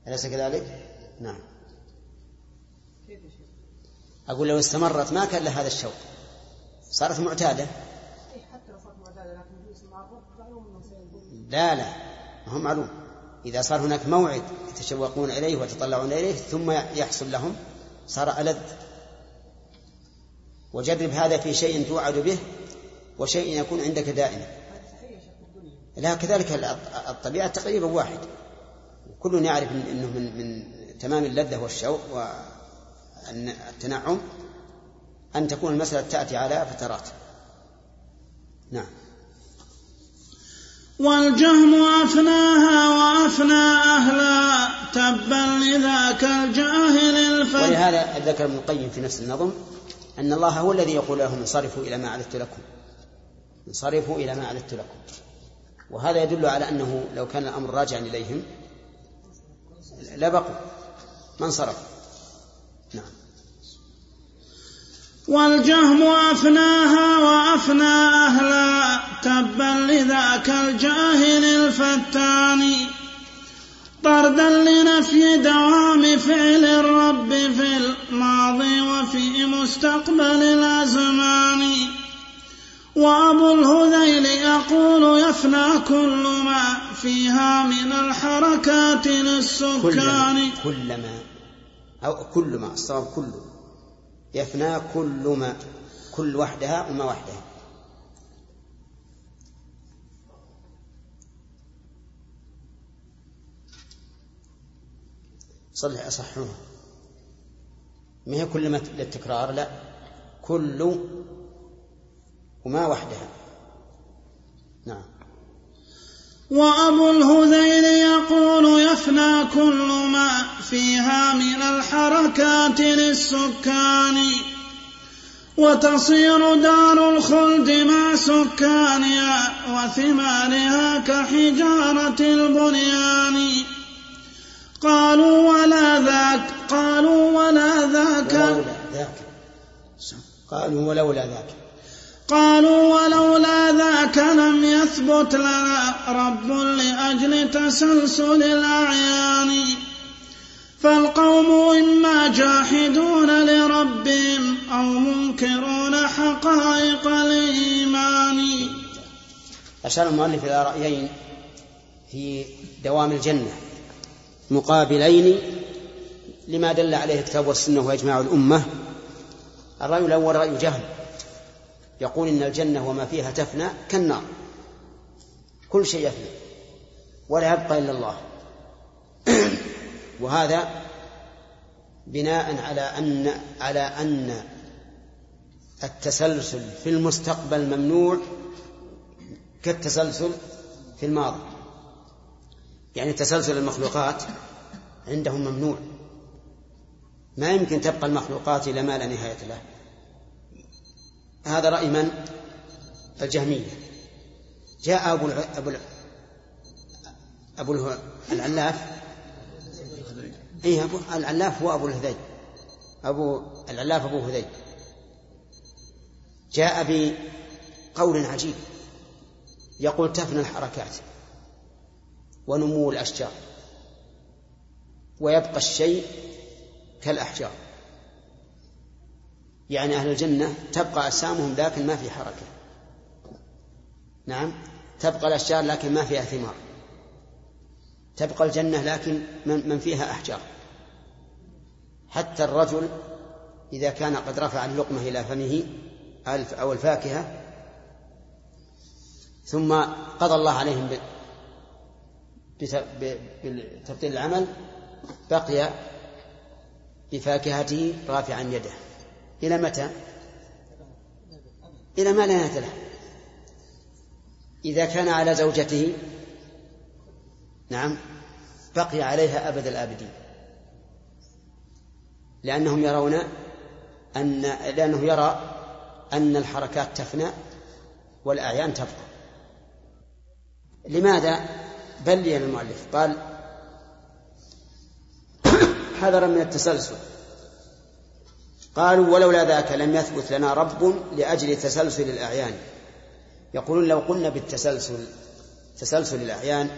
أليس كذلك؟ نعم. أقول لو استمرت ما كان لها هذا الشوق. صارت معتادة. لا لا هو معلوم. إذا صار هناك موعد يتشوقون إليه ويتطلعون إليه ثم يحصل لهم صار ألذ. وجرب هذا في شيء توعد به وشيء يكون عندك دائما لا كذلك الطبيعة تقريبا واحد. كل يعرف أنه من, من تمام اللذة والشوق والتنعم أن تكون المسألة تأتي على فترات. نعم. والجهم أفناها وأفنى أهلا تبا لذاك الجاهل الفجر. ولهذا ذكر ابن القيم في نفس النظم أن الله هو الذي يقول لهم انصرفوا إلى ما أعددت لكم. انصرفوا إلى ما أعددت لكم. وهذا يدل على أنه لو كان الأمر راجعا إليهم لبقوا. ما انصرفوا نعم والجهم أفناها وأفنى أهلا تبا لذاك الجاهل الفتان. طردا لنفي دوام فعل الرب في الماضي وفي مستقبل الأزمان. وأبو الهذيل يقول يفنى كل ما فيها من الحركات للسكان. كلما أو كل ما الصواب كل يفنى كل ما كل وحدها وما وحدها. صلح أصحوها ما هي كل ما للتكرار؟ لا. كل وما وحدها. نعم. وأبو الهذيل يقول يفنى كل ما فيها من الحركات للسكان. وتصير دار الخلد مع سكانها وثمارها كحجارة البنيان. قالوا ولا ذاك قالوا ولا ذاك. قالوا ولولا ذاك. قالوا ولولا ذاك لم يثبت لنا رب لأجل تسلسل الأعيان. فالقوم إما جاحدون لربهم أو منكرون حقائق الإيمان. أشار المؤلف إلى رأيين في دوام الجنة. مقابلين لما دل عليه الكتاب والسنة وإجماع الأمة. الرأي الأول رأي جهل. يقول إن الجنة وما فيها تفنى كالنار. كل شيء يفنى ولا يبقى إلا الله. وهذا بناء على أن على أن التسلسل في المستقبل ممنوع كالتسلسل في الماضي. يعني تسلسل المخلوقات عندهم ممنوع. ما يمكن تبقى المخلوقات إلى ما لا نهاية له هذا رأي من؟ الجهمية جاء أبو. أبو. أبو العلاف إيه أبو العلاف هو أبو الهذيل أبو العلاف أبو هذيل جاء بقول عجيب يقول تفنى الحركات ونمو الأشجار ويبقى الشيء كالأحجار يعني أهل الجنة تبقى أجسامهم لكن ما في حركة. نعم. تبقى الأشجار لكن ما فيها ثمار. تبقى الجنة لكن من فيها أحجار. حتى الرجل إذا كان قد رفع اللقمة إلى فمه أو الفاكهة ثم قضى الله عليهم بتبطيل العمل بقي بفاكهته رافعا يده. إلى متى؟ إلى ما لا نهاية له إذا كان على زوجته نعم بقي عليها أبد الآبدين. لأنهم يرون أن لأنه يرى أن الحركات تفنى والأعيان تبقى. لماذا؟ بلي المؤلف قال حذرا من التسلسل. قالوا ولولا ذاك لم يثبت لنا رب لأجل تسلسل الأعيان. يقولون لو قلنا بالتسلسل تسلسل الأعيان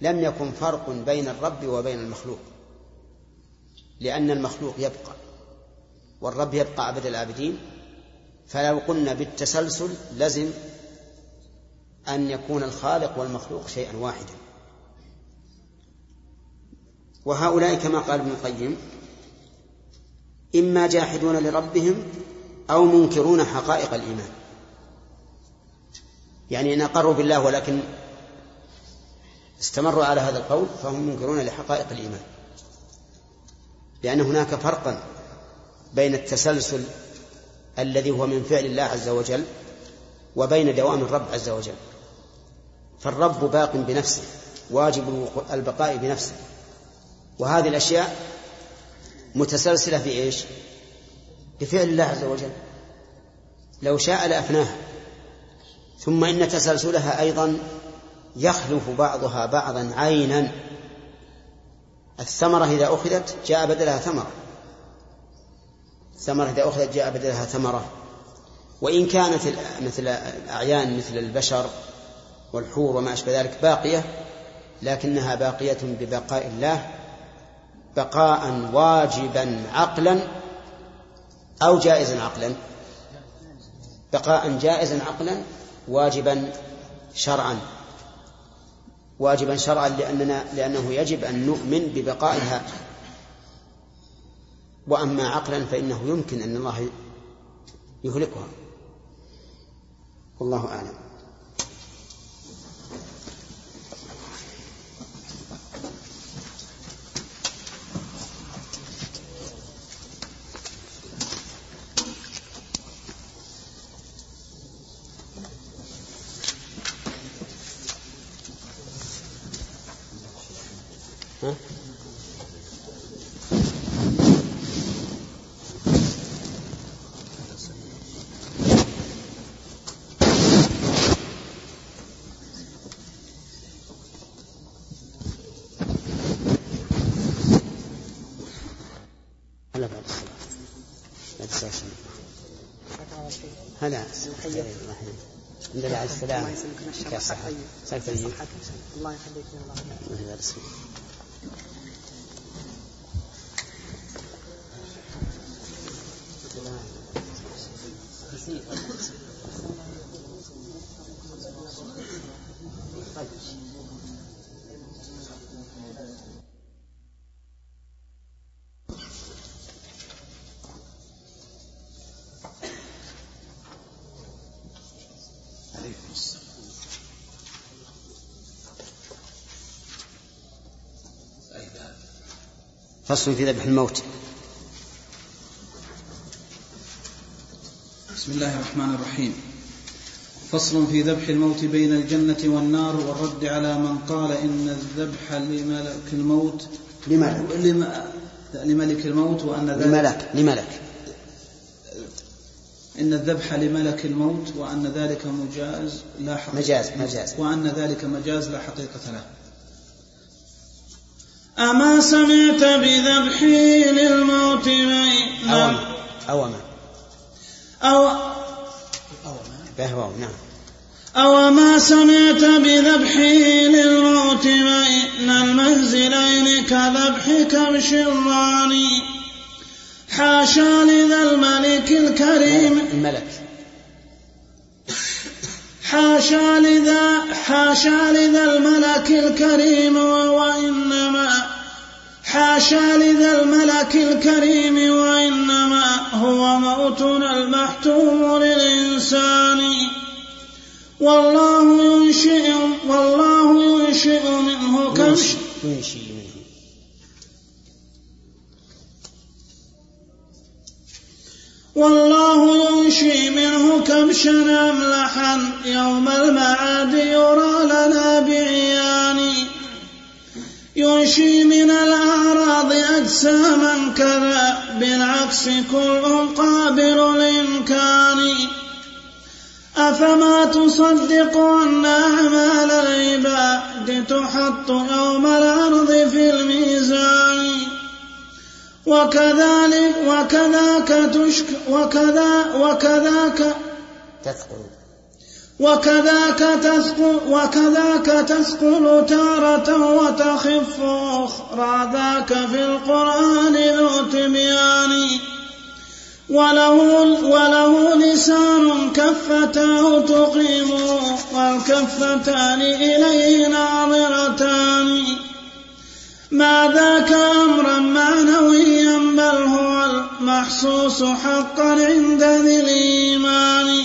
لم يكن فرق بين الرب وبين المخلوق لأن المخلوق يبقى والرب يبقى أبد الآبدين فلو قلنا بالتسلسل لزم أن يكون الخالق والمخلوق شيئا واحدا. وهؤلاء كما قال ابن القيم إما جاحدون لربهم أو منكرون حقائق الإيمان. يعني إن أقروا بالله ولكن استمروا على هذا القول فهم منكرون لحقائق الإيمان. لأن هناك فرقا بين التسلسل الذي هو من فعل الله عز وجل وبين دوام الرب عز وجل. فالرب باق بنفسه واجب البقاء بنفسه. وهذه الأشياء متسلسلة في إيش؟ بفعل الله عز وجل. لو شاء لأفناها. ثم إن تسلسلها أيضا يخلف بعضها بعضا عينا. الثمرة إذا أخذت جاء بدلها ثمرة. الثمرة إذا أخذت جاء بدلها ثمرة. وإن كانت مثل الأعيان مثل البشر والحور وما أشبه ذلك باقية لكنها باقية ببقاء الله بقاء واجبا عقلا أو جائزا عقلا. بقاء جائزا عقلا واجبا شرعا. واجبا شرعا لأننا لأنه يجب أن نؤمن ببقائها. وأما عقلا فإنه يمكن أن الله يهلكها. والله أعلم. ها؟ هلا. الحمد لله على السلامة. الله يسلمك الله يخليك الله الله فصل في ذبح الموت. بسم الله الرحمن الرحيم. فصل في ذبح الموت بين الجنة والنار والرد على من قال إن الذبح لملك الموت. لملك. لم- لملك الموت وأن ذلك لملك لملك. إن الذبح لملك الموت وأن ذلك مجاز لا حقيقة مجاز مجاز. وأن ذلك مجاز لا حقيقة له. أما سمعت بذبحي للموت بين أوما أوما أو بهوى نعم. أو ما سمعت بذبحي للموت بين المنزلين كذبح كبش الراني حاشا لذا الملك الكريم. الملك. حاشا لذا حاشا لذا الملك الكريم وإنما حاشا لذا الملك الكريم وإنما هو موتنا المحتوم للإنسان. والله ينشئ والله ينشئ منه كم؟ منه. والله ينشي منه كبشا أملحا يوم المعاد يرى لنا بعيان ينشي من الأعراض أجساما كذا بالعكس كل قابل الإمكان أفما تصدق أن أعمال العباد تحط يوم الأرض في الميزان؟ وكذلك وكذاك تشك وكذا وكذاك تثقل. وكذاك تثقل وكذاك تثقل تارة وتخف أخرى. ذاك في القرآن ذو تبيان. وله وله لسان كفتاه تقيم والكفتان إليه ناظرتان. ما ذاك أمرا معنويا بل هو المحسوس حقا عند ذي الإيمان.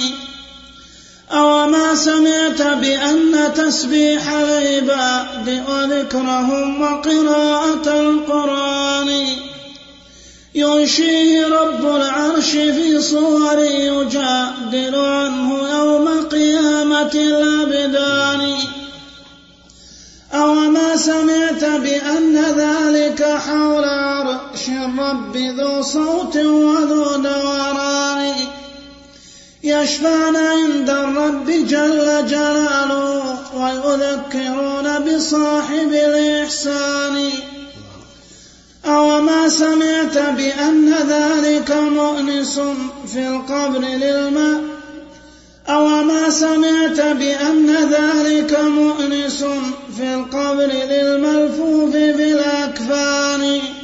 أو ما سمعت بأن تسبيح العباد وذكرهم وقراءة القرآن. ينشيه رب العرش في صور يجادل عنه يوم قيامة الأبدان. أو ما سمعت بأن ذلك حول عرش الرب ذو صوت وذو دوران يشفعن عند الرب جل جلاله ويذكرون بصاحب الإحسان. أو ما سمعت بأن ذلك مؤنس في القبر للماء؟ أو ما سمعت بأن ذلك مؤنس في القبر للملفوف بالأكفان؟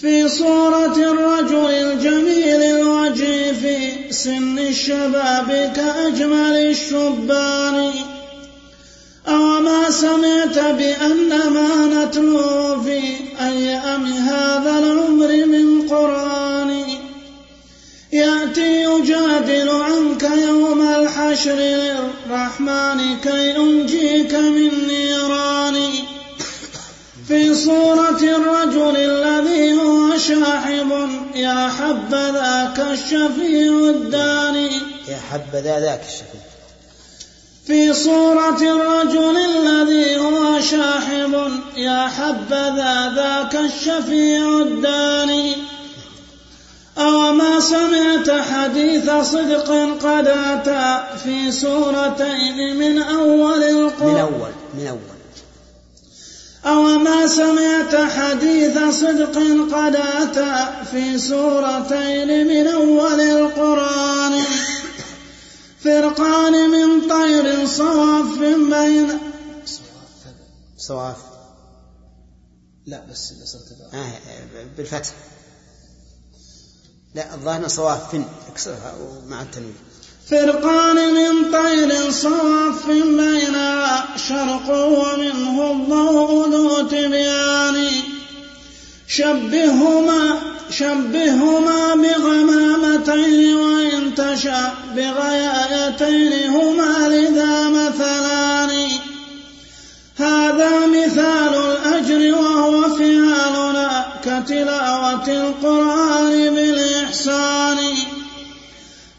في صورة الرجل الجميل الوجه في سن الشباب كأجمل الشبان. أو ما سمعت بأن ما نتلو في أيام هذا العمر من قرآن. يأتي يجادل عنك يوم الحشر للرحمن كي أنجيك من نيران. في صورة الرجل الذي هو شاحب يا حبذاك الشفيع الداني. يا حبذا ذاك الشفيع. في صورة الرجل الذي هو شاحب يا حبذا ذاك الشفيع الداني. أو ما سمعت حديث صدق قد أتى في سورتين من أول من القرآن أول من أول. أو ما سمعت حديث صدق قد أتى في سورتين من أول القرآن. فرقان من طير صواف بين صواف. لا بس إذا صرت آه بالفتح. لا الظاهر صواف. اكسرها مع التنوين. فرقان من طير صواف بينها شرق ومنه الضوء ذو تبيان شبههما شبههما بغمامتين وإن تشاء بغيايتين هما لذا مثلان. هذا مثال الأجر وهو فعالنا كتلاوة القرآن بالإحسان.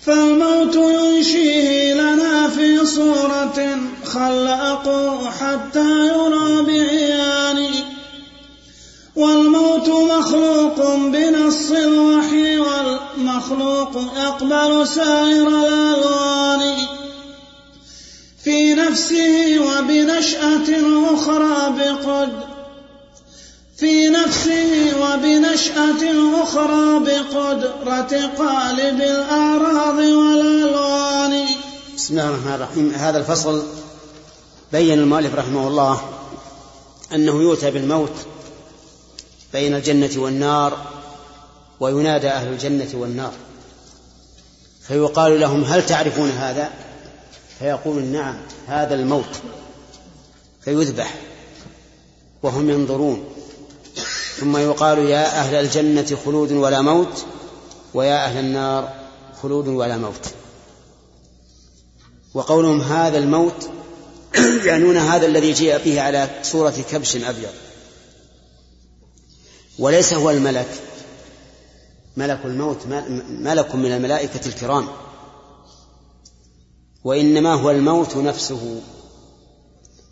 فالموت ينشيه لنا في صورة خلقوا حتى يرى بعيان والموت مخلوق بنص الوحي والمخلوق يقبل سائر الألوان. في نفسه وبنشأة أخرى بقد في نفسه وبنشأة أخرى بقدرة قالب الأعراض والألوان. بسم الله الرحمن الرحيم. هذا الفصل بين المؤلف رحمه الله أنه يؤتى بالموت بين الجنة والنار وينادى أهل الجنة والنار فيقال لهم هل تعرفون هذا؟ فيقول نعم هذا الموت. فيذبح وهم ينظرون ثم يقال يا أهل الجنة خلود ولا موت ويا أهل النار خلود ولا موت. وقولهم هذا الموت يعنون هذا الذي جاء به على صورة كبش أبيض. وليس هو الملك. ملك الموت ملك من الملائكة الكرام. وإنما هو الموت نفسه.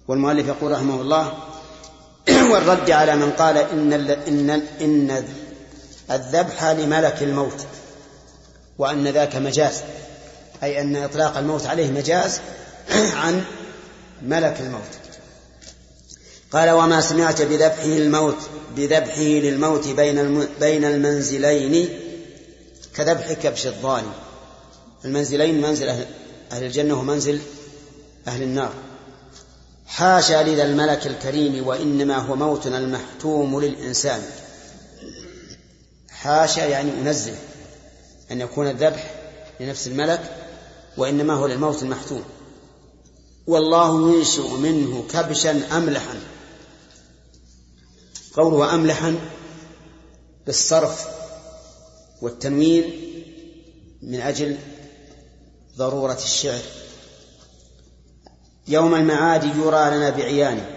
والمؤلف يقول رحمه الله والرد على من قال إن إن إن الذبح لملك الموت وأن ذاك مجاز. أي أن إطلاق الموت عليه مجاز عن ملك الموت. قال وما سمعت بذبحه الموت بذبحه للموت بين بين المنزلين كذبح كبش الظالم المنزلين منزل أهل, أهل الجنة ومنزل أهل النار. حاشا لذا الملك الكريم وإنما هو موتنا المحتوم للإنسان. حاشا يعني أنزه أن يكون الذبح لنفس الملك وإنما هو للموت المحتوم. والله ينشئ منه كبشا أملحا قوله أملحا بالصرف والتنوين من أجل ضرورة الشعر. يوم المعاد يرى لنا بعيانه.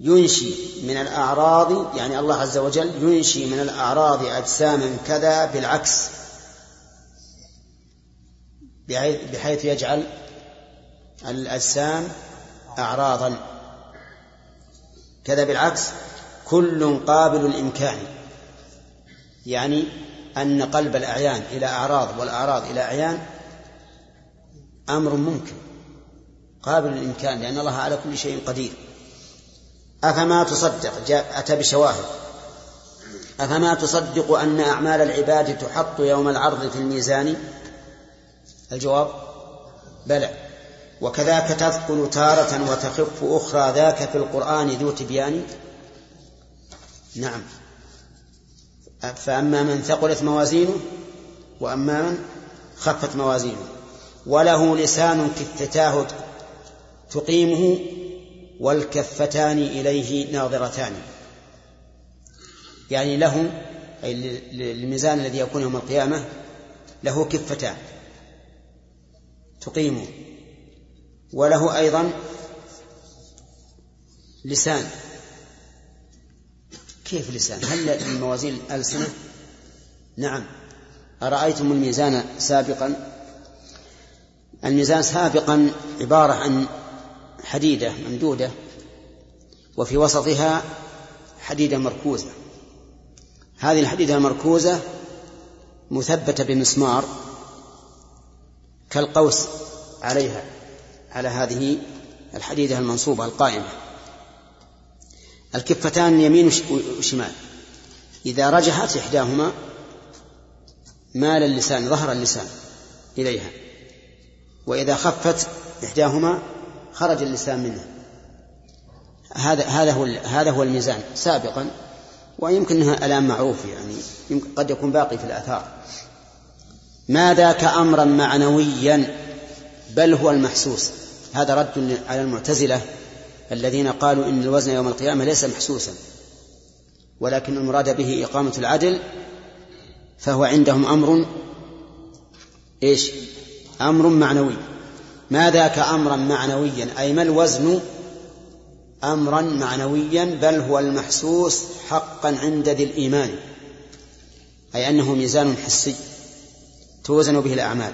ينشي من الأعراض يعني الله عز وجل ينشي من الأعراض أجساما كذا بالعكس بحيث يجعل الأجسام أعراضا. كذا بالعكس كل قابل الإمكان يعني أن قلب الأعيان إلى أعراض والأعراض إلى أعيان أمر ممكن قابل للإمكان لأن الله على كل شيء قدير. أفما تصدق؟ جاء أتى بشواهد. أفما تصدق أن أعمال العباد تحط يوم العرض في الميزان؟ الجواب بلى. وكذاك تثقل تارة وتخف أخرى ذاك في القرآن ذو تبيان؟ نعم. فأما من ثقلت موازينه وأما من خفت موازينه. وله لسان كفتاه تقيمه والكفتان إليه ناظرتان. يعني له أي للميزان الذي يكون يوم القيامة له كفتان تقيمه. وله أيضا لسان. كيف لسان؟ هل الموازين ألسنة نعم. أرأيتم الميزان سابقا؟ الميزان سابقا عبارة عن حديدة ممدودة وفي وسطها حديدة مركوزة. هذه الحديدة المركوزة مثبتة بمسمار كالقوس عليها. على هذه الحديدة المنصوبة القائمة. الكفتان يمين وشمال. إذا رجحت إحداهما مال اللسان ظهر اللسان إليها. وإذا خفت إحداهما خرج اللسان منه هذا هذا هو هذا هو الميزان سابقا ويمكن أنها الآن معروف يعني يمكن قد يكون باقي في الآثار. ما ذاك أمرا معنويا بل هو المحسوس. هذا رد على المعتزلة الذين قالوا إن الوزن يوم القيامة ليس محسوسا ولكن المراد به إقامة العدل فهو عندهم أمر إيش؟ أمر معنوي. ما ذاك أمرا معنويا؟ أي ما الوزن أمرا معنويا بل هو المحسوس حقا عند ذي الإيمان أي أنه ميزان حسي توزن به الأعمال.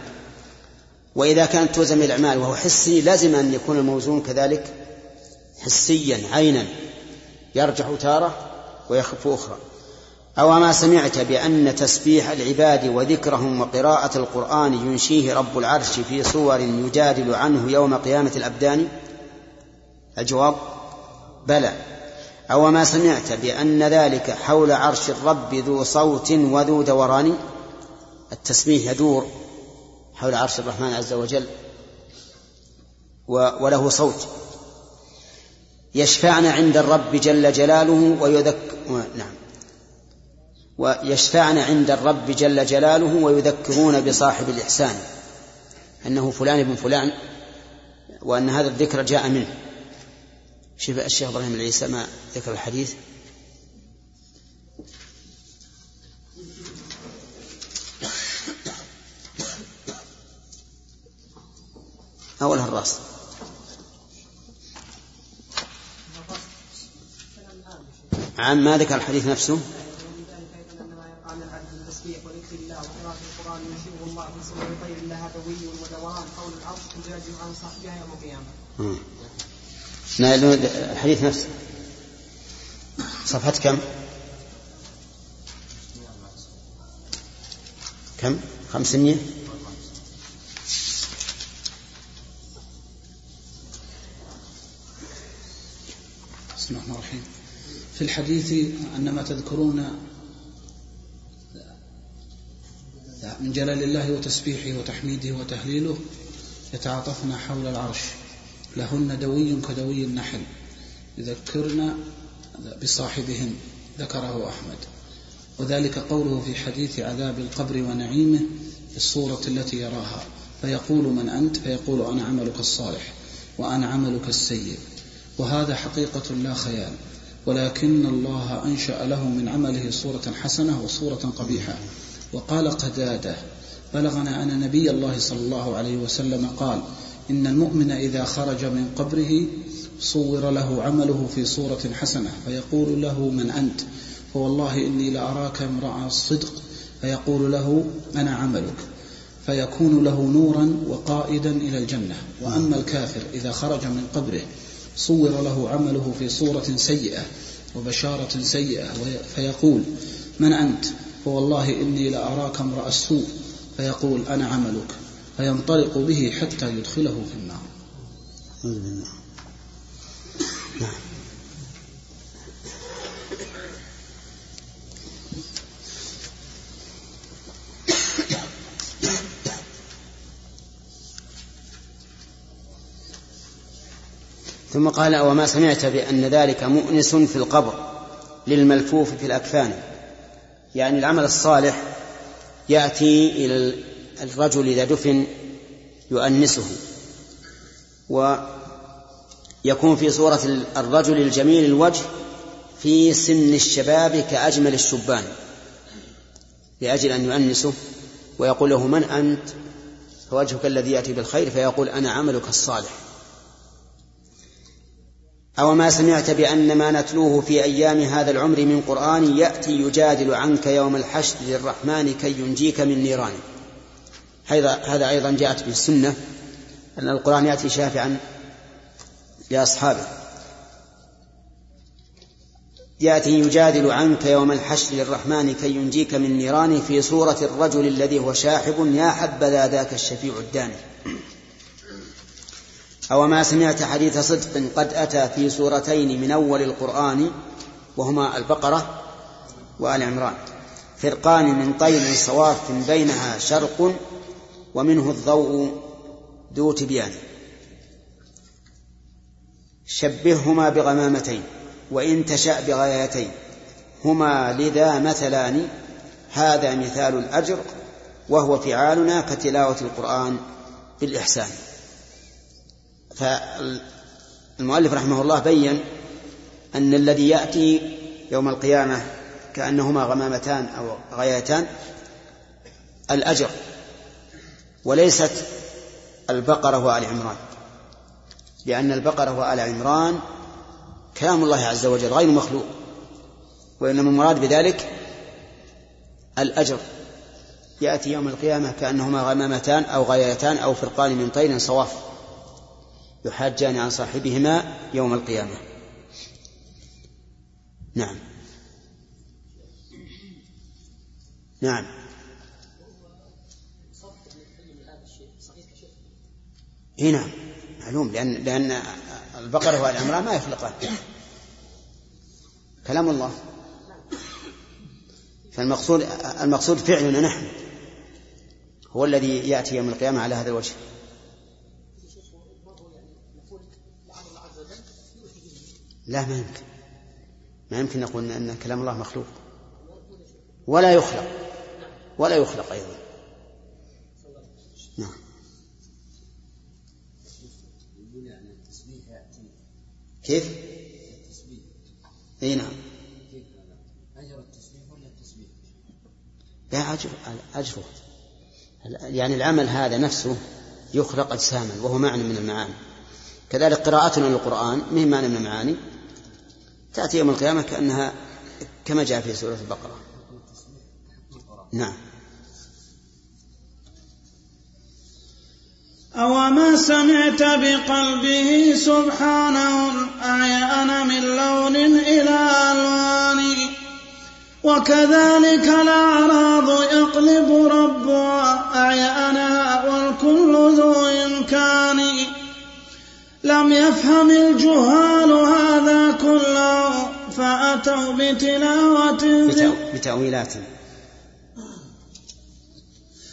وإذا كانت توزن الأعمال وهو حسي لازم أن يكون الموزون كذلك حسيا عينا يرجح تارة ويخف أخرى. أو ما سمعت بأن تسبيح العباد وذكرهم وقراءة القرآن ينشيه رب العرش في صور يجادل عنه يوم قيامة الأبدان؟ الجواب بلى. أو ما سمعت بأن ذلك حول عرش الرب ذو صوت وذو دوران؟ التسبيح يدور. حول عرش الرحمن عز وجل وله صوت. يشفعن عند الرب جل جلاله ويذكر نعم. ويشفعن عند الرب جل جلاله ويذكرون بصاحب الإحسان أنه فلان ابن فلان وأن هذا الذكر جاء منه. شوف الشيخ إبراهيم العيسى ما ذكر الحديث. أولها الراس عن ما ذكر الحديث نفسه الحديث نفسه صفحة كم؟ كم؟ خمسمية؟ بسم الله الرحمن الرحيم. في الحديث أن ما تذكرون من جلال الله وتسبيحه وتحميده وتهليله يتعاطفن حول العرش. لهن دوي كدوي النحل. يذكرن بصاحبهن ذكره أحمد. وذلك قوله في حديث عذاب القبر ونعيمه في الصورة التي يراها. فيقول من أنت؟ فيقول أنا عملك الصالح وأنا عملك السيء. وهذا حقيقة لا خيال ولكن الله أنشأ له من عمله صورة حسنة وصورة قبيحة. وقال قدادة بلغنا أن نبي الله صلى الله عليه وسلم قال إن المؤمن إذا خرج من قبره صور له عمله في صورة حسنة فيقول له من أنت؟ فوالله إني لأراك امرأ صدق فيقول له أنا عملك. فيكون له نورا وقائدا إلى الجنة. وأما الكافر إذا خرج من قبره صور له عمله في صورة سيئة وبشارة سيئة فيقول من أنت؟ فوالله إني لأراك امرأ السوء. فيقول أنا عملك. فينطلق به حتى يدخله في النار. نعم. ثم قال وما سمعت بأن ذلك مؤنس في القبر للملفوف في الأكفان. يعني العمل الصالح يأتي إلى الرجل إذا دفن يؤنسه. ويكون في صورة الرجل الجميل الوجه في سن الشباب كأجمل الشبان لأجل أن يؤنسه. ويقول له من أنت؟ فوجهك الذي يأتي بالخير فيقول أنا عملك الصالح. أو ما سمعت بأن ما نتلوه في أيام هذا العمر من قرآن يأتي يجادل عنك يوم الحشر للرحمن كي ينجيك من نيران. هذا أيضا جاءت به السنة أن القرآن يأتي شافعا لأصحابه. يأتي يجادل عنك يوم الحشر للرحمن كي ينجيك من نيران في صورة الرجل الذي هو شاحب يا حبذا ذاك الشفيع الداني. أو ما سمعت حديث صدق قد أتى في سورتين من أول القرآن وهما البقرة وآل عمران. فرقان من طير صواف بينها شرق ومنه الضوء ذو تبيان. شبههما بغمامتين وإن تشأ بغايتين. هما لذا مثلان؟ هذا مثال الأجر وهو فعالنا كتلاوة القرآن بالإحسان. فالمؤلف رحمه الله بين أن الذي يأتي يوم القيامة كأنهما غمامتان أو غايتان الأجر وليست البقرة وآل عمران لأن البقرة وآل عمران كلام الله عز وجل غير مخلوق وإنما المراد بذلك الأجر. يأتي يوم القيامة كأنهما غمامتان أو غايتان أو فرقان من طير صواف. يحاجان عن صاحبهما يوم القيامة. نعم. نعم. اي نعم. معلوم لأن لأن البقرة والعمران ما يخلقان كلام الله. فالمقصود المقصود فعلنا نحن. هو الذي يأتي يوم القيامة على هذا الوجه. لا ما يمكن. ما يمكن نقول أن كلام الله مخلوق. ولا يخلق. ولا يخلق أيضا. نعم. كيف؟ إي نعم؟ لا اجر أجره. يعني العمل هذا نفسه يخلق اجساما وهو معنى من المعاني. كذلك قراءتنا للقرآن مهما معنى من المعاني؟ تأتي يوم القيامة كأنها كما جاء في سورة البقرة. نعم. أوما سمعت بقلبه سبحانه الأعيان من لون إلى ألوان. وكذلك الأعراض يقلب ربها أعيانها لم يفهم الجهال هذا كله فأتوا بتلاوة بتأويلات.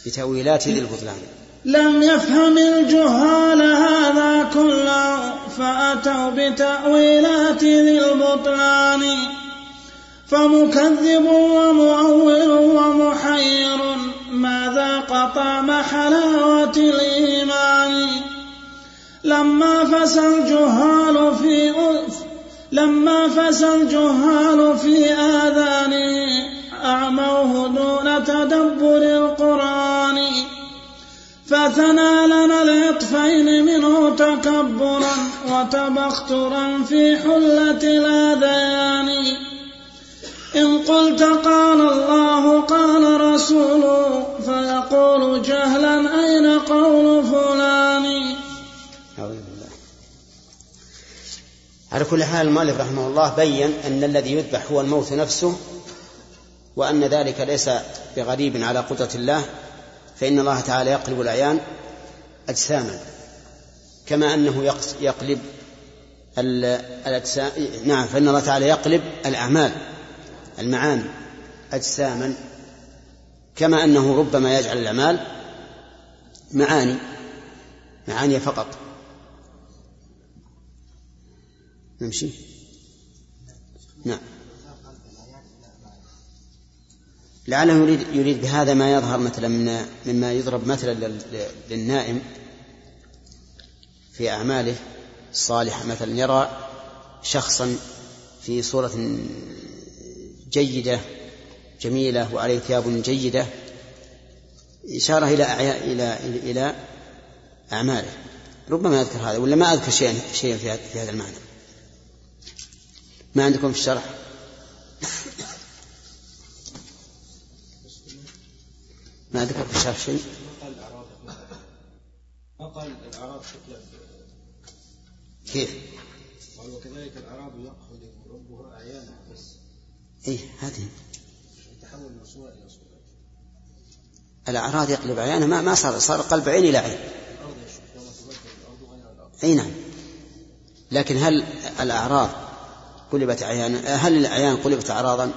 بتأويلات للبطلان. لم يفهم الجهال هذا كله فأتوا بتأويلات ذي البطلان فمكذب ومؤول ومحير ماذا قطام حلاوة الإيمان؟ لما فسى الجهال في لما فسى الجهال في آذانه أعموه دون تدبر القرآن. فثنى لنا العطفين منه تكبرا وتبخترا في حلة الأذيان. إن قلت قال الله قال رسوله فيقول جهلا أين قول فلان على كل حال المؤلف رحمه الله بين أن الذي يذبح هو الموت نفسه وأن ذلك ليس بغريب على قدرة الله فإن الله تعالى يقلب الأعيان أجساما كما أنه يقلب الأجسام نعم فإن الله تعالى يقلب الأعمال المعاني أجساما كما أنه ربما يجعل الأعمال معاني معاني فقط. نمشي. نعم. لعله يريد يريد بهذا ما يظهر مثلا من مما يضرب مثلا للنائم في أعماله الصالحة. مثلا يرى شخصا في صورة جيدة جميلة وعليه ثياب جيدة إشارة إلى إلى إلى أعماله. ربما يذكر هذا ولا ما أذكر شيئا شيئا في هذا المعنى. ما عندكم في الشرح؟ ما ذكر في الشرح شيء؟ ما قال الأعراب كيف؟ قال وكذلك الأعراب يأخذ ربها أعيانا. بس إيه هذه. يتحول من صورة إلى صورة. الأعراض يقلب عيانه. ما ما صار صار قلب عين. إلى عين أي نعم. لكن هل الأعراض قلبت عيانا هل الأعيان قلبت أعراضا؟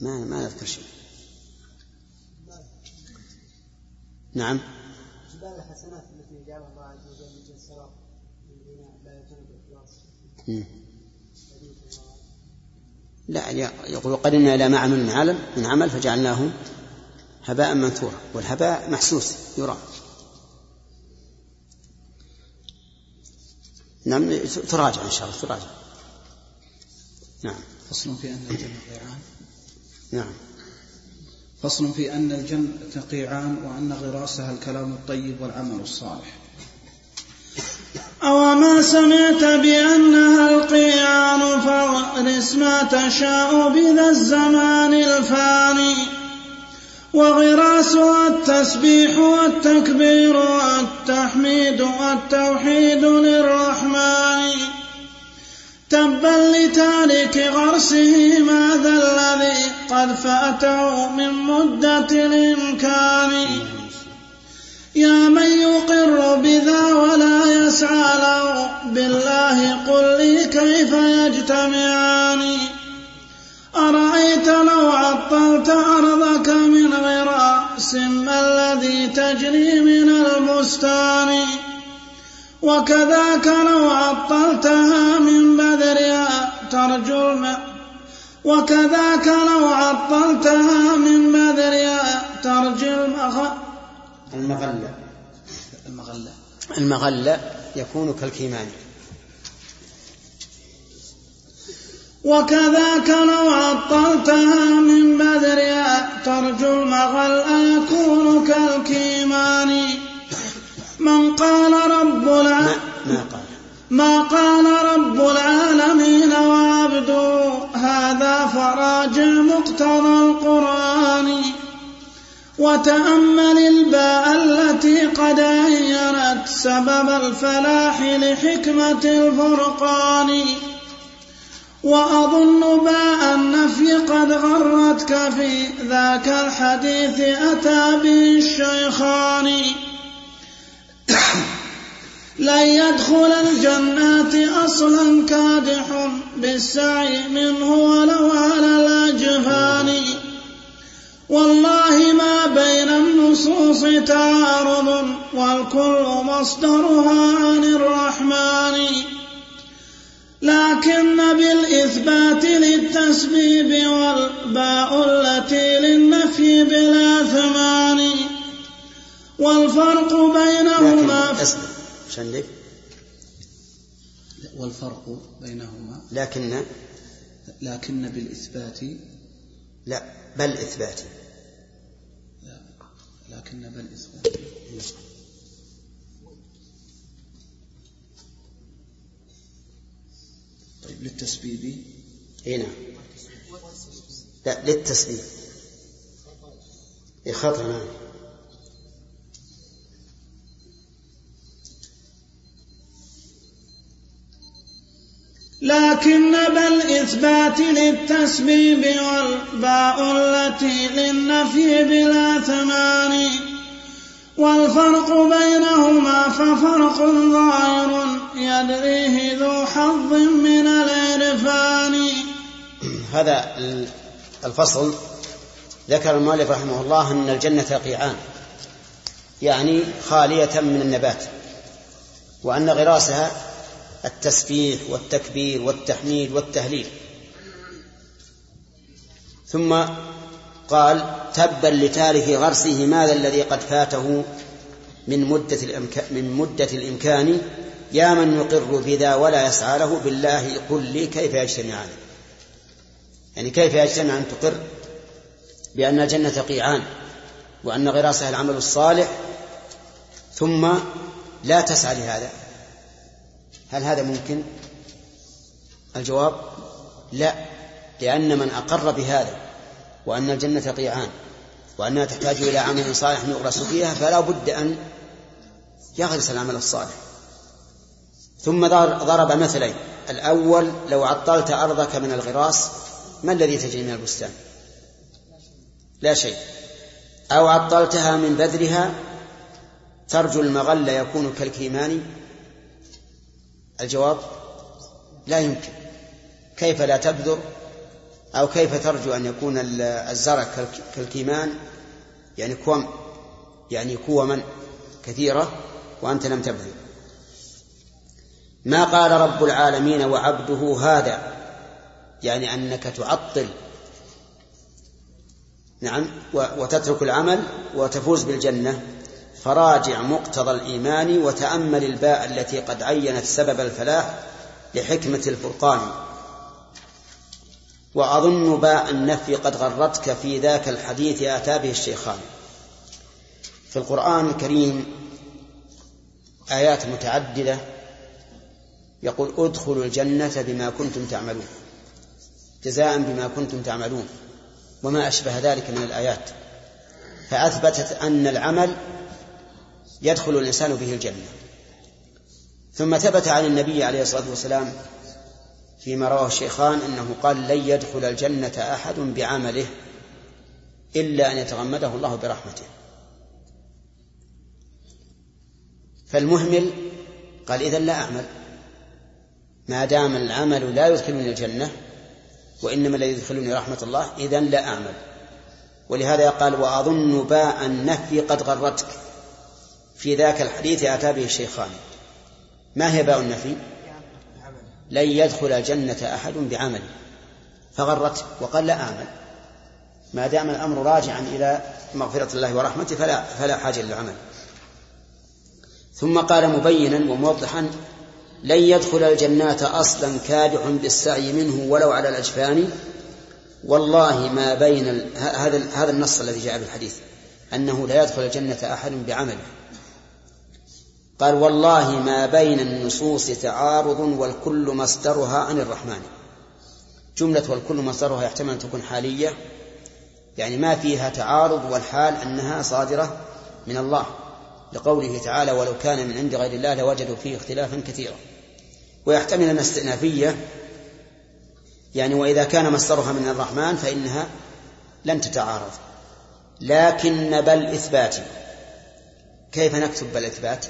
ما ما نذكر شيء. نعم. جبال الحسنات التي جعلها الله عز وجل من الصراط الذين لا يتم بالاخلاص مم. لا يقول قدمنا إلى ما عمل من عمل من عمل فجعلناه هباء منثورا والهباء محسوس يرى. نعم تراجع إن شاء الله تراجع. نعم. فصل في أن الجنة قيعان نعم. فصل في أن الجنة قيعان وأن غراسها الكلام الطيب والعمل الصالح. أوما سمعت بأنها القيعان فاغرس ما تشاء بذا الزمان الفاني. وغراسها التسبيح والتكبير والتحميد والتوحيد للرحمن. تبا لتارك غرسه ماذا الذي قد فأته من مدة الإمكان. يا من يقر بذا ولا يسعى له بالله قل لي كيف يجتمعان. أرأيت لو عطلت أرضك من غراس ما الذي تجري من البستان؟ وكذاك لو عطلتها من بذرها ترجو الم وكذاك لو عطلتها من بذرها ترجو المغ... المغلة. المغلة. المغلة يكون كالكيمان. وكذاك لو عطلتها من بذرها ترجو المغل يكون كالكيمان من قال رب ما, العالمين ما قال. ما قال رب العالمين وعبده هذا فراجع مقتضى القرآن وتأمل الباء التي قد عينت سبب الفلاح لحكمة الفرقان وأظن باء النفي قد غرتك في ذاك الحديث أتى به الشيخان. لن يدخل الجنات أصلا كادح بالسعي منه ولو على الأجفان والله ما بين النصوص تعارض والكل مصدرها عن الرحمن. لكن بالإثبات للتسبيب والباء التي للنفي بلا ثمان. والفرق بينهما لكن عندك؟ والفرق بينهما. لكن لكن بالإثبات. لا بل إثبات. لا لكن بالإثبات طيب للتسبيب اي نعم. لا للتسبيح. إيه خطأ نعم. لكن بالإثبات للتسبيب والباء التي للنفي بلا ثمان والفرق بينهما ففرق ظاهر يدريه ذو حظ من العرفان. هذا الفصل ذكر المؤلف رحمه الله أن الجنة قيعان يعني خالية من النبات وأن غراسها التسبيح والتكبير والتحميد والتهليل. ثم قال تبا لتارك غرسه ماذا الذي قد فاته من مدة الإمكان, من مدة الإمكان؟ يا من يقر بذا ولا يسعى له بالله قل لي كيف يجتمعان. يعني كيف يجتمع أن تقر؟ بأن الجنة قيعان وأن غراسها العمل الصالح ثم لا تسعى لهذا. هل هذا ممكن؟ الجواب لا لأن من أقر بهذا وأن الجنة قيعان وأنها تحتاج إلى عمل صالح يغرس فيها فلا بد أن يغرس العمل الصالح. ثم ضرب مثلين. الأول لو عطلت أرضك من الغراس ما الذي تجري من البستان؟ لا شيء. أو عطلتها من بذرها ترجو المغل يكون كالكيمان؟ الجواب لا يمكن. كيف لا تبذر؟ أو كيف ترجو أن يكون الزرع كالكيمان؟ يعني كوم. يعني كوما كثيرة وأنت لم تبذر ما قال رب العالمين وعبده هذا؟ يعني أنك تعطل. نعم. وتترك العمل وتفوز بالجنة. فراجع مقتضى الإيمان وتأمل الباء التي قد عينت سبب الفلاح لحكمة الفرقان. وأظن باء النفي قد غرتك في ذاك الحديث آتى به الشيخان. في القرآن الكريم آيات متعددة يقول ادخلوا الجنة بما كنتم تعملون جزاء بما كنتم تعملون وما أشبه ذلك من الآيات. فأثبتت أن العمل يدخل الإنسان به الجنة. ثم ثبت عن النبي عليه الصلاة والسلام فيما رواه الشيخان أنه قال لن يدخل الجنة أحد بعمله إلا أن يتغمده الله برحمته. فالمهمل قال إذا لا أعمل. ما دام العمل لا يدخلني الجنة وإنما الذي يدخلني رحمة الله إذا لا أعمل. ولهذا قال وأظن باء النفي قد غرتك. في ذاك الحديث أتى به الشيخان. ما هي باء النفي؟ لن يدخل الجنة أحد بعمل فغرت وقال لا أعمل ما دام الأمر راجعا إلى مغفرة الله ورحمته فلا فلا حاجة للعمل. ثم قال مبينا وموضحا لن يدخل الجنة أصلا كادح بالسعي منه ولو على الأجفان. والله ما بين هذا هذا النص الذي جاء في الحديث أنه لا يدخل الجنة أحد بعمله. قال والله ما بين النصوص تعارض والكل مصدرها عن الرحمن. جملة والكل مصدرها يحتمل أن تكون حالية. يعني ما فيها تعارض والحال أنها صادرة من الله. لقوله تعالى ولو كان من عند غير الله لوجدوا فيه اختلافا كثيرا. ويحتمل أن استئنافية يعني وإذا كان مصدرها من الرحمن فإنها لن تتعارض. لكن بل إثبات. كيف نكتب بل إثبات؟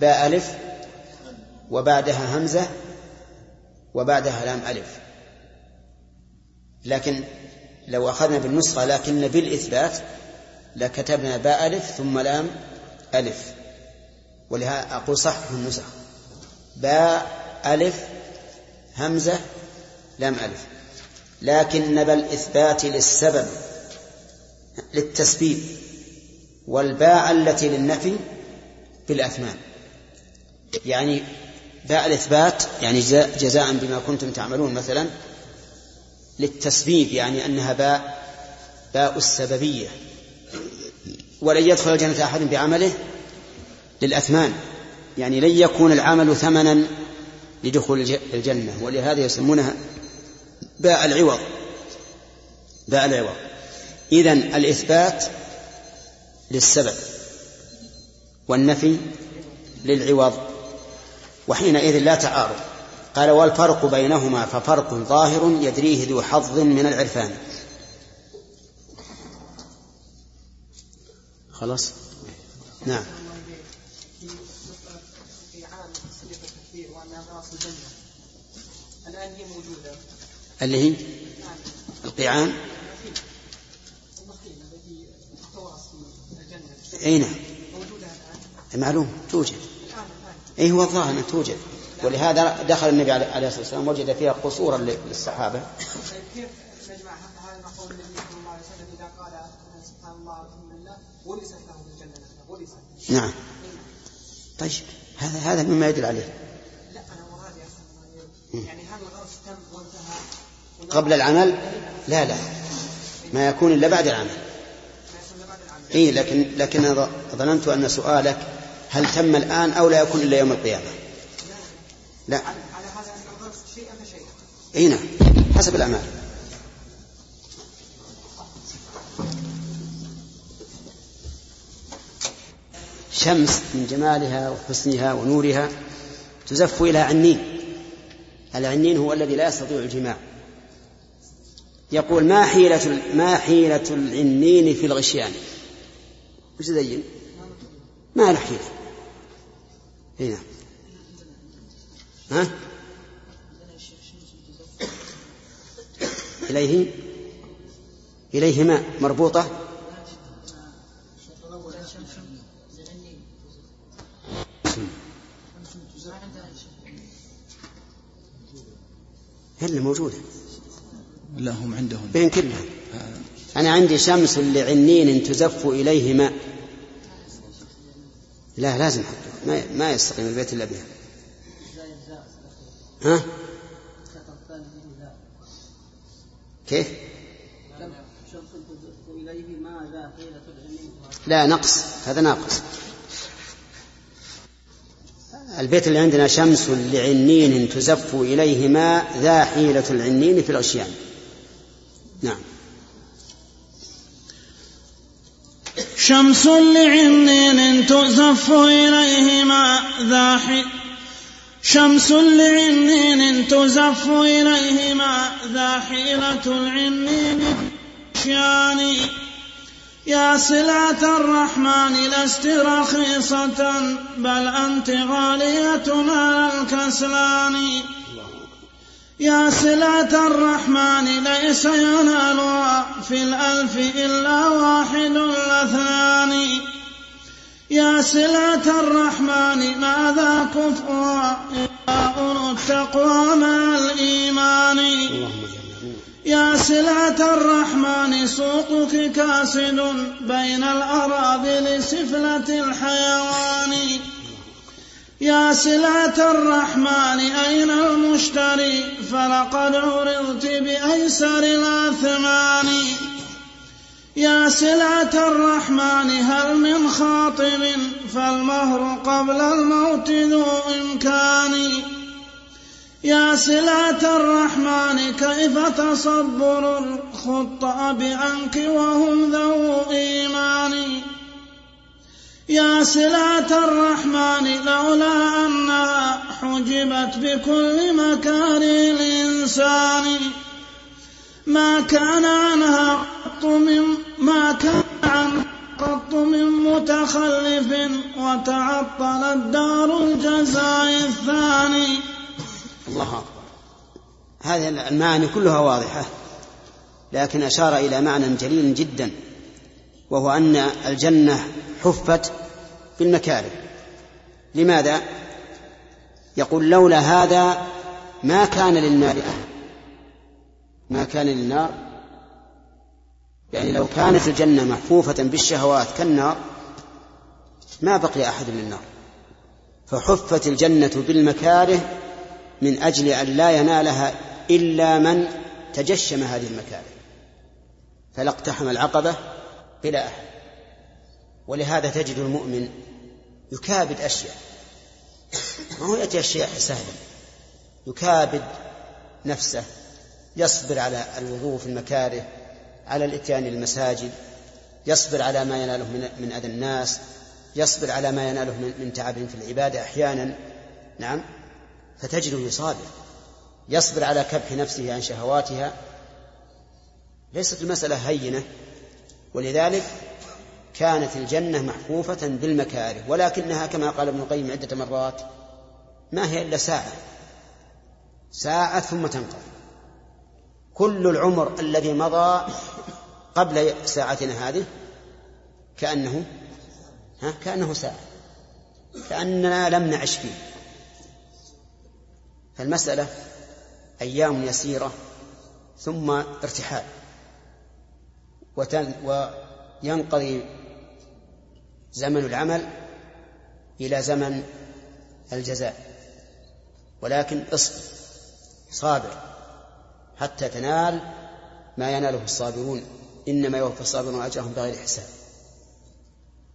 باء ألف وبعدها همزة وبعدها لام ألف. لكن لو أخذنا بالنسخة لكن بالإثبات لكتبنا باء ألف ثم لام ألف. ولهذا أقول صح في النسخ باء ألف همزة لام ألف. لكن بالإثبات للسبب للتسبيب والباء التي للنفي بالأثمان يعني باء الإثبات يعني جزاء بما كنتم تعملون مثلا للتسبيب يعني أنها باء باء السببية. ولن يدخل الجنة أحد بعمله للأثمان. يعني لن يكون العمل ثمنا لدخول الجنة. ولهذا يسمونها باء العوض. باء العوض. إذن الإثبات للسبب والنفي للعوض. وحينئذ لا تعارض. قال والفرق بينهما ففرق ظاهر يدريه ذو حظ من العرفان. خلاص؟ نعم. اللي هي؟ القيعان. إي نعم. معلوم توجد. اي هو الظاهر انها توجد. ولهذا دخل النبي عليه الصلاة والسلام وجد فيها قصورا للصحابة. كيف هذا النبي صلى الله عليه وسلم اذا قال سبحان الله ورثت له بالجنه ورثت نعم. طيب هذا هذا مما يدل عليه. لا أنا مرادي يعني هذا الغرس تم وانتهى قبل العمل؟ لا لا. ما يكون إلا بعد العمل. اي لكن لكن ظننت أن سؤالك هل تم الآن أو لا يكون إلا يوم القيامة؟ لا. على شيئا فشيئا إي نعم. حسب الأعمال. شمس من جمالها وحسنها ونورها تزف إلى عنين. العنين هو الذي لا يستطيع الجماع. يقول ما حيلة ما حيلة العنين في الغشيان؟ وش زين؟ ما له حيلة. هنا ها؟ إليه؟ إليهما مربوطة؟ هل موجودة؟ لا هم عندهم. بين كلها. آه. أنا عندي شمس لعنين تزف إليهما. لا لازم حقه ما ما يستقيم البيت إلا بها. ها؟ كيف؟ لا نقص. هذا ناقص. البيت اللي عندنا شمس لعنين تزف إليه ماء ذا حيلة العنين في الغشيان نعم. شمس لعنين تزف إليه ماء ذا حي شمس لعنين تزف إليه ماء ذا حيلة العنين شاني يا سلعة الرحمن لست رخيصة بل أنت غالية على الكسلان. يا سلعة الرحمن ليس ينالها في الألف إلا واحد الاثنان. يا سلعة الرحمن ماذا كفرها إلا أولو التقوى مع الإيمان؟ يا سلعة الرحمن سوقك كاسد بين الأراذل سفلة الحيوان. يا سلعة الرحمن أين المشتري؟ فلقد عرضت بأيسر الأثمان. يا سلعة الرحمن هل من خاطب؟ فالمهر قبل الموت ذو إمكان. يا سلعة الرحمن كيف تصبر الخطأ بأنك وهم ذو إيمان؟ يا سلعة الرحمن لولا أنها حجبت بكل مكاره الإنسان ما كان عنها قط من ما كان عنها قط من متخلف وتعطل الدار الجزاء الثاني الله أكبر. هذه المعاني كلها واضحة لكن أشار إلى معنى جليل جدا. وهو أن الجنة حفت بالمكاره. لماذا؟ يقول لولا هذا ما كان للنار ما كان للنار. يعني لو كانت الجنة محفوفة بالشهوات كالنار ما بقي أحد للنار. فحفت الجنة بالمكاره من أجل أن لا ينالها إلا من تجشم هذه المكاره. فلا اقتحم العقبة بلا أحد. ولهذا تجد المؤمن يكابد أشياء. ما هو يأتي أشياء سهلة يكابد نفسه يصبر على الوضوء في المكاره على الإتيان للمساجد يصبر على ما يناله من أذى الناس يصبر على ما يناله من تعب في العبادة أحيانا. نعم. فتجده يصابر. يصبر على كبح نفسه عن شهواتها. ليست المسألة هينة. ولذلك كانت الجنة محفوفة بالمكاره ولكنها كما قال ابن القيم عدة مرات ما هي إلا ساعة ساعة ثم تنقضي. كل العمر الذي مضى قبل ساعتنا هذه كأنه ها كأنه ساعة كأننا لم نعش فيه. فالمسألة أيام يسيرة ثم ارتحال. وينقضي زمن العمل إلى زمن الجزاء. ولكن اصبر صابر حتى تنال ما يناله الصابرون. إنما يوفى الصابرون أجرهم بغير حساب.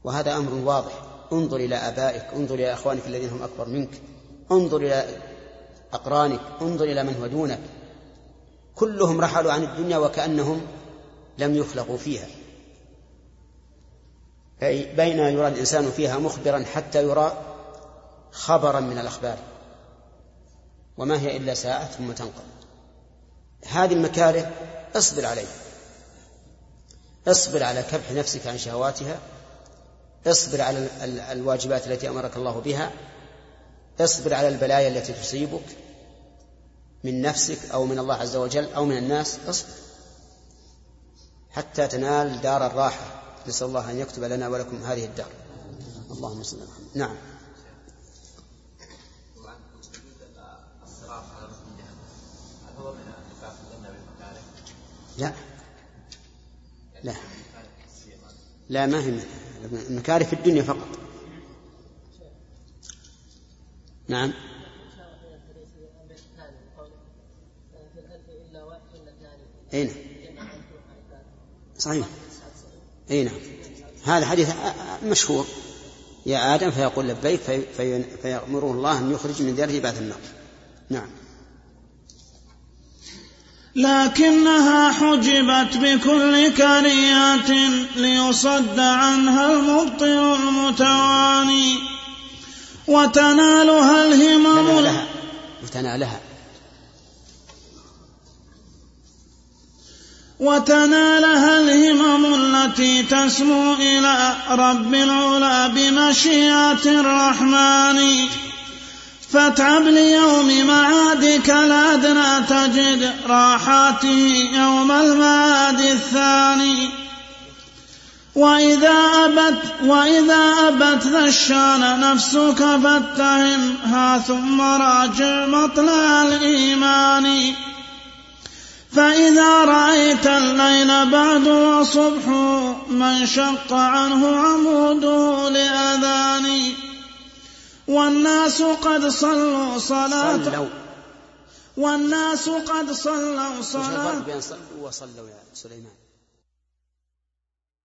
وهذا أمر واضح. انظر إلى آبائك انظر إلى أخوانك الذين هم أكبر منك. انظر إلى أقرانك انظر إلى من هو دونك. كلهم رحلوا عن الدنيا وكأنهم لم يخلقوا فيها. أي بين يرى الإنسان فيها مخبرا حتى يرى خبرا من الأخبار وما هي إلا ساعة ثم تنقضي هذه المكاره اصبر عليها. اصبر على كبح نفسك عن شهواتها. اصبر على الواجبات التي أمرك الله بها. اصبر على البلايا التي تصيبك من نفسك أو من الله عز وجل أو من الناس. اصبر. حتى تنال دار الراحة. نسأل الله أن يكتب لنا ولكم هذه الدار. اللهم صل على محمد. نعم. لا. لا. لا ما هي المكاره في الدنيا فقط. نعم. اي نعم. صحيح. إي نعم. هذا حديث مشهور. يا آدم فيقول لبيك في في فيأمره الله أن يخرج من ذريه بعد النار نعم. لكنها حجبت بكل كريات ليصد عنها المبطل المتواني. وتنالها الهمم تنالها. وتنالها وتنالها الهمم التي تسمو إلى رب العلا بمشيئة الرحمن. فاتعب ليوم معادك الأدنى تجد راحاته يوم المعاد الثاني. وإذا أبت وإذا أبت ذا الشان نفسك فاتهمها ثم راجع مطلع الإيمان. فإذا رأيت الليل بعد وصبح من شق عنه عموده لأذان والناس قد صلوا صلاة صلوا. والناس قد صلوا صلاة بين صلوا وصلوا يا سليمان؟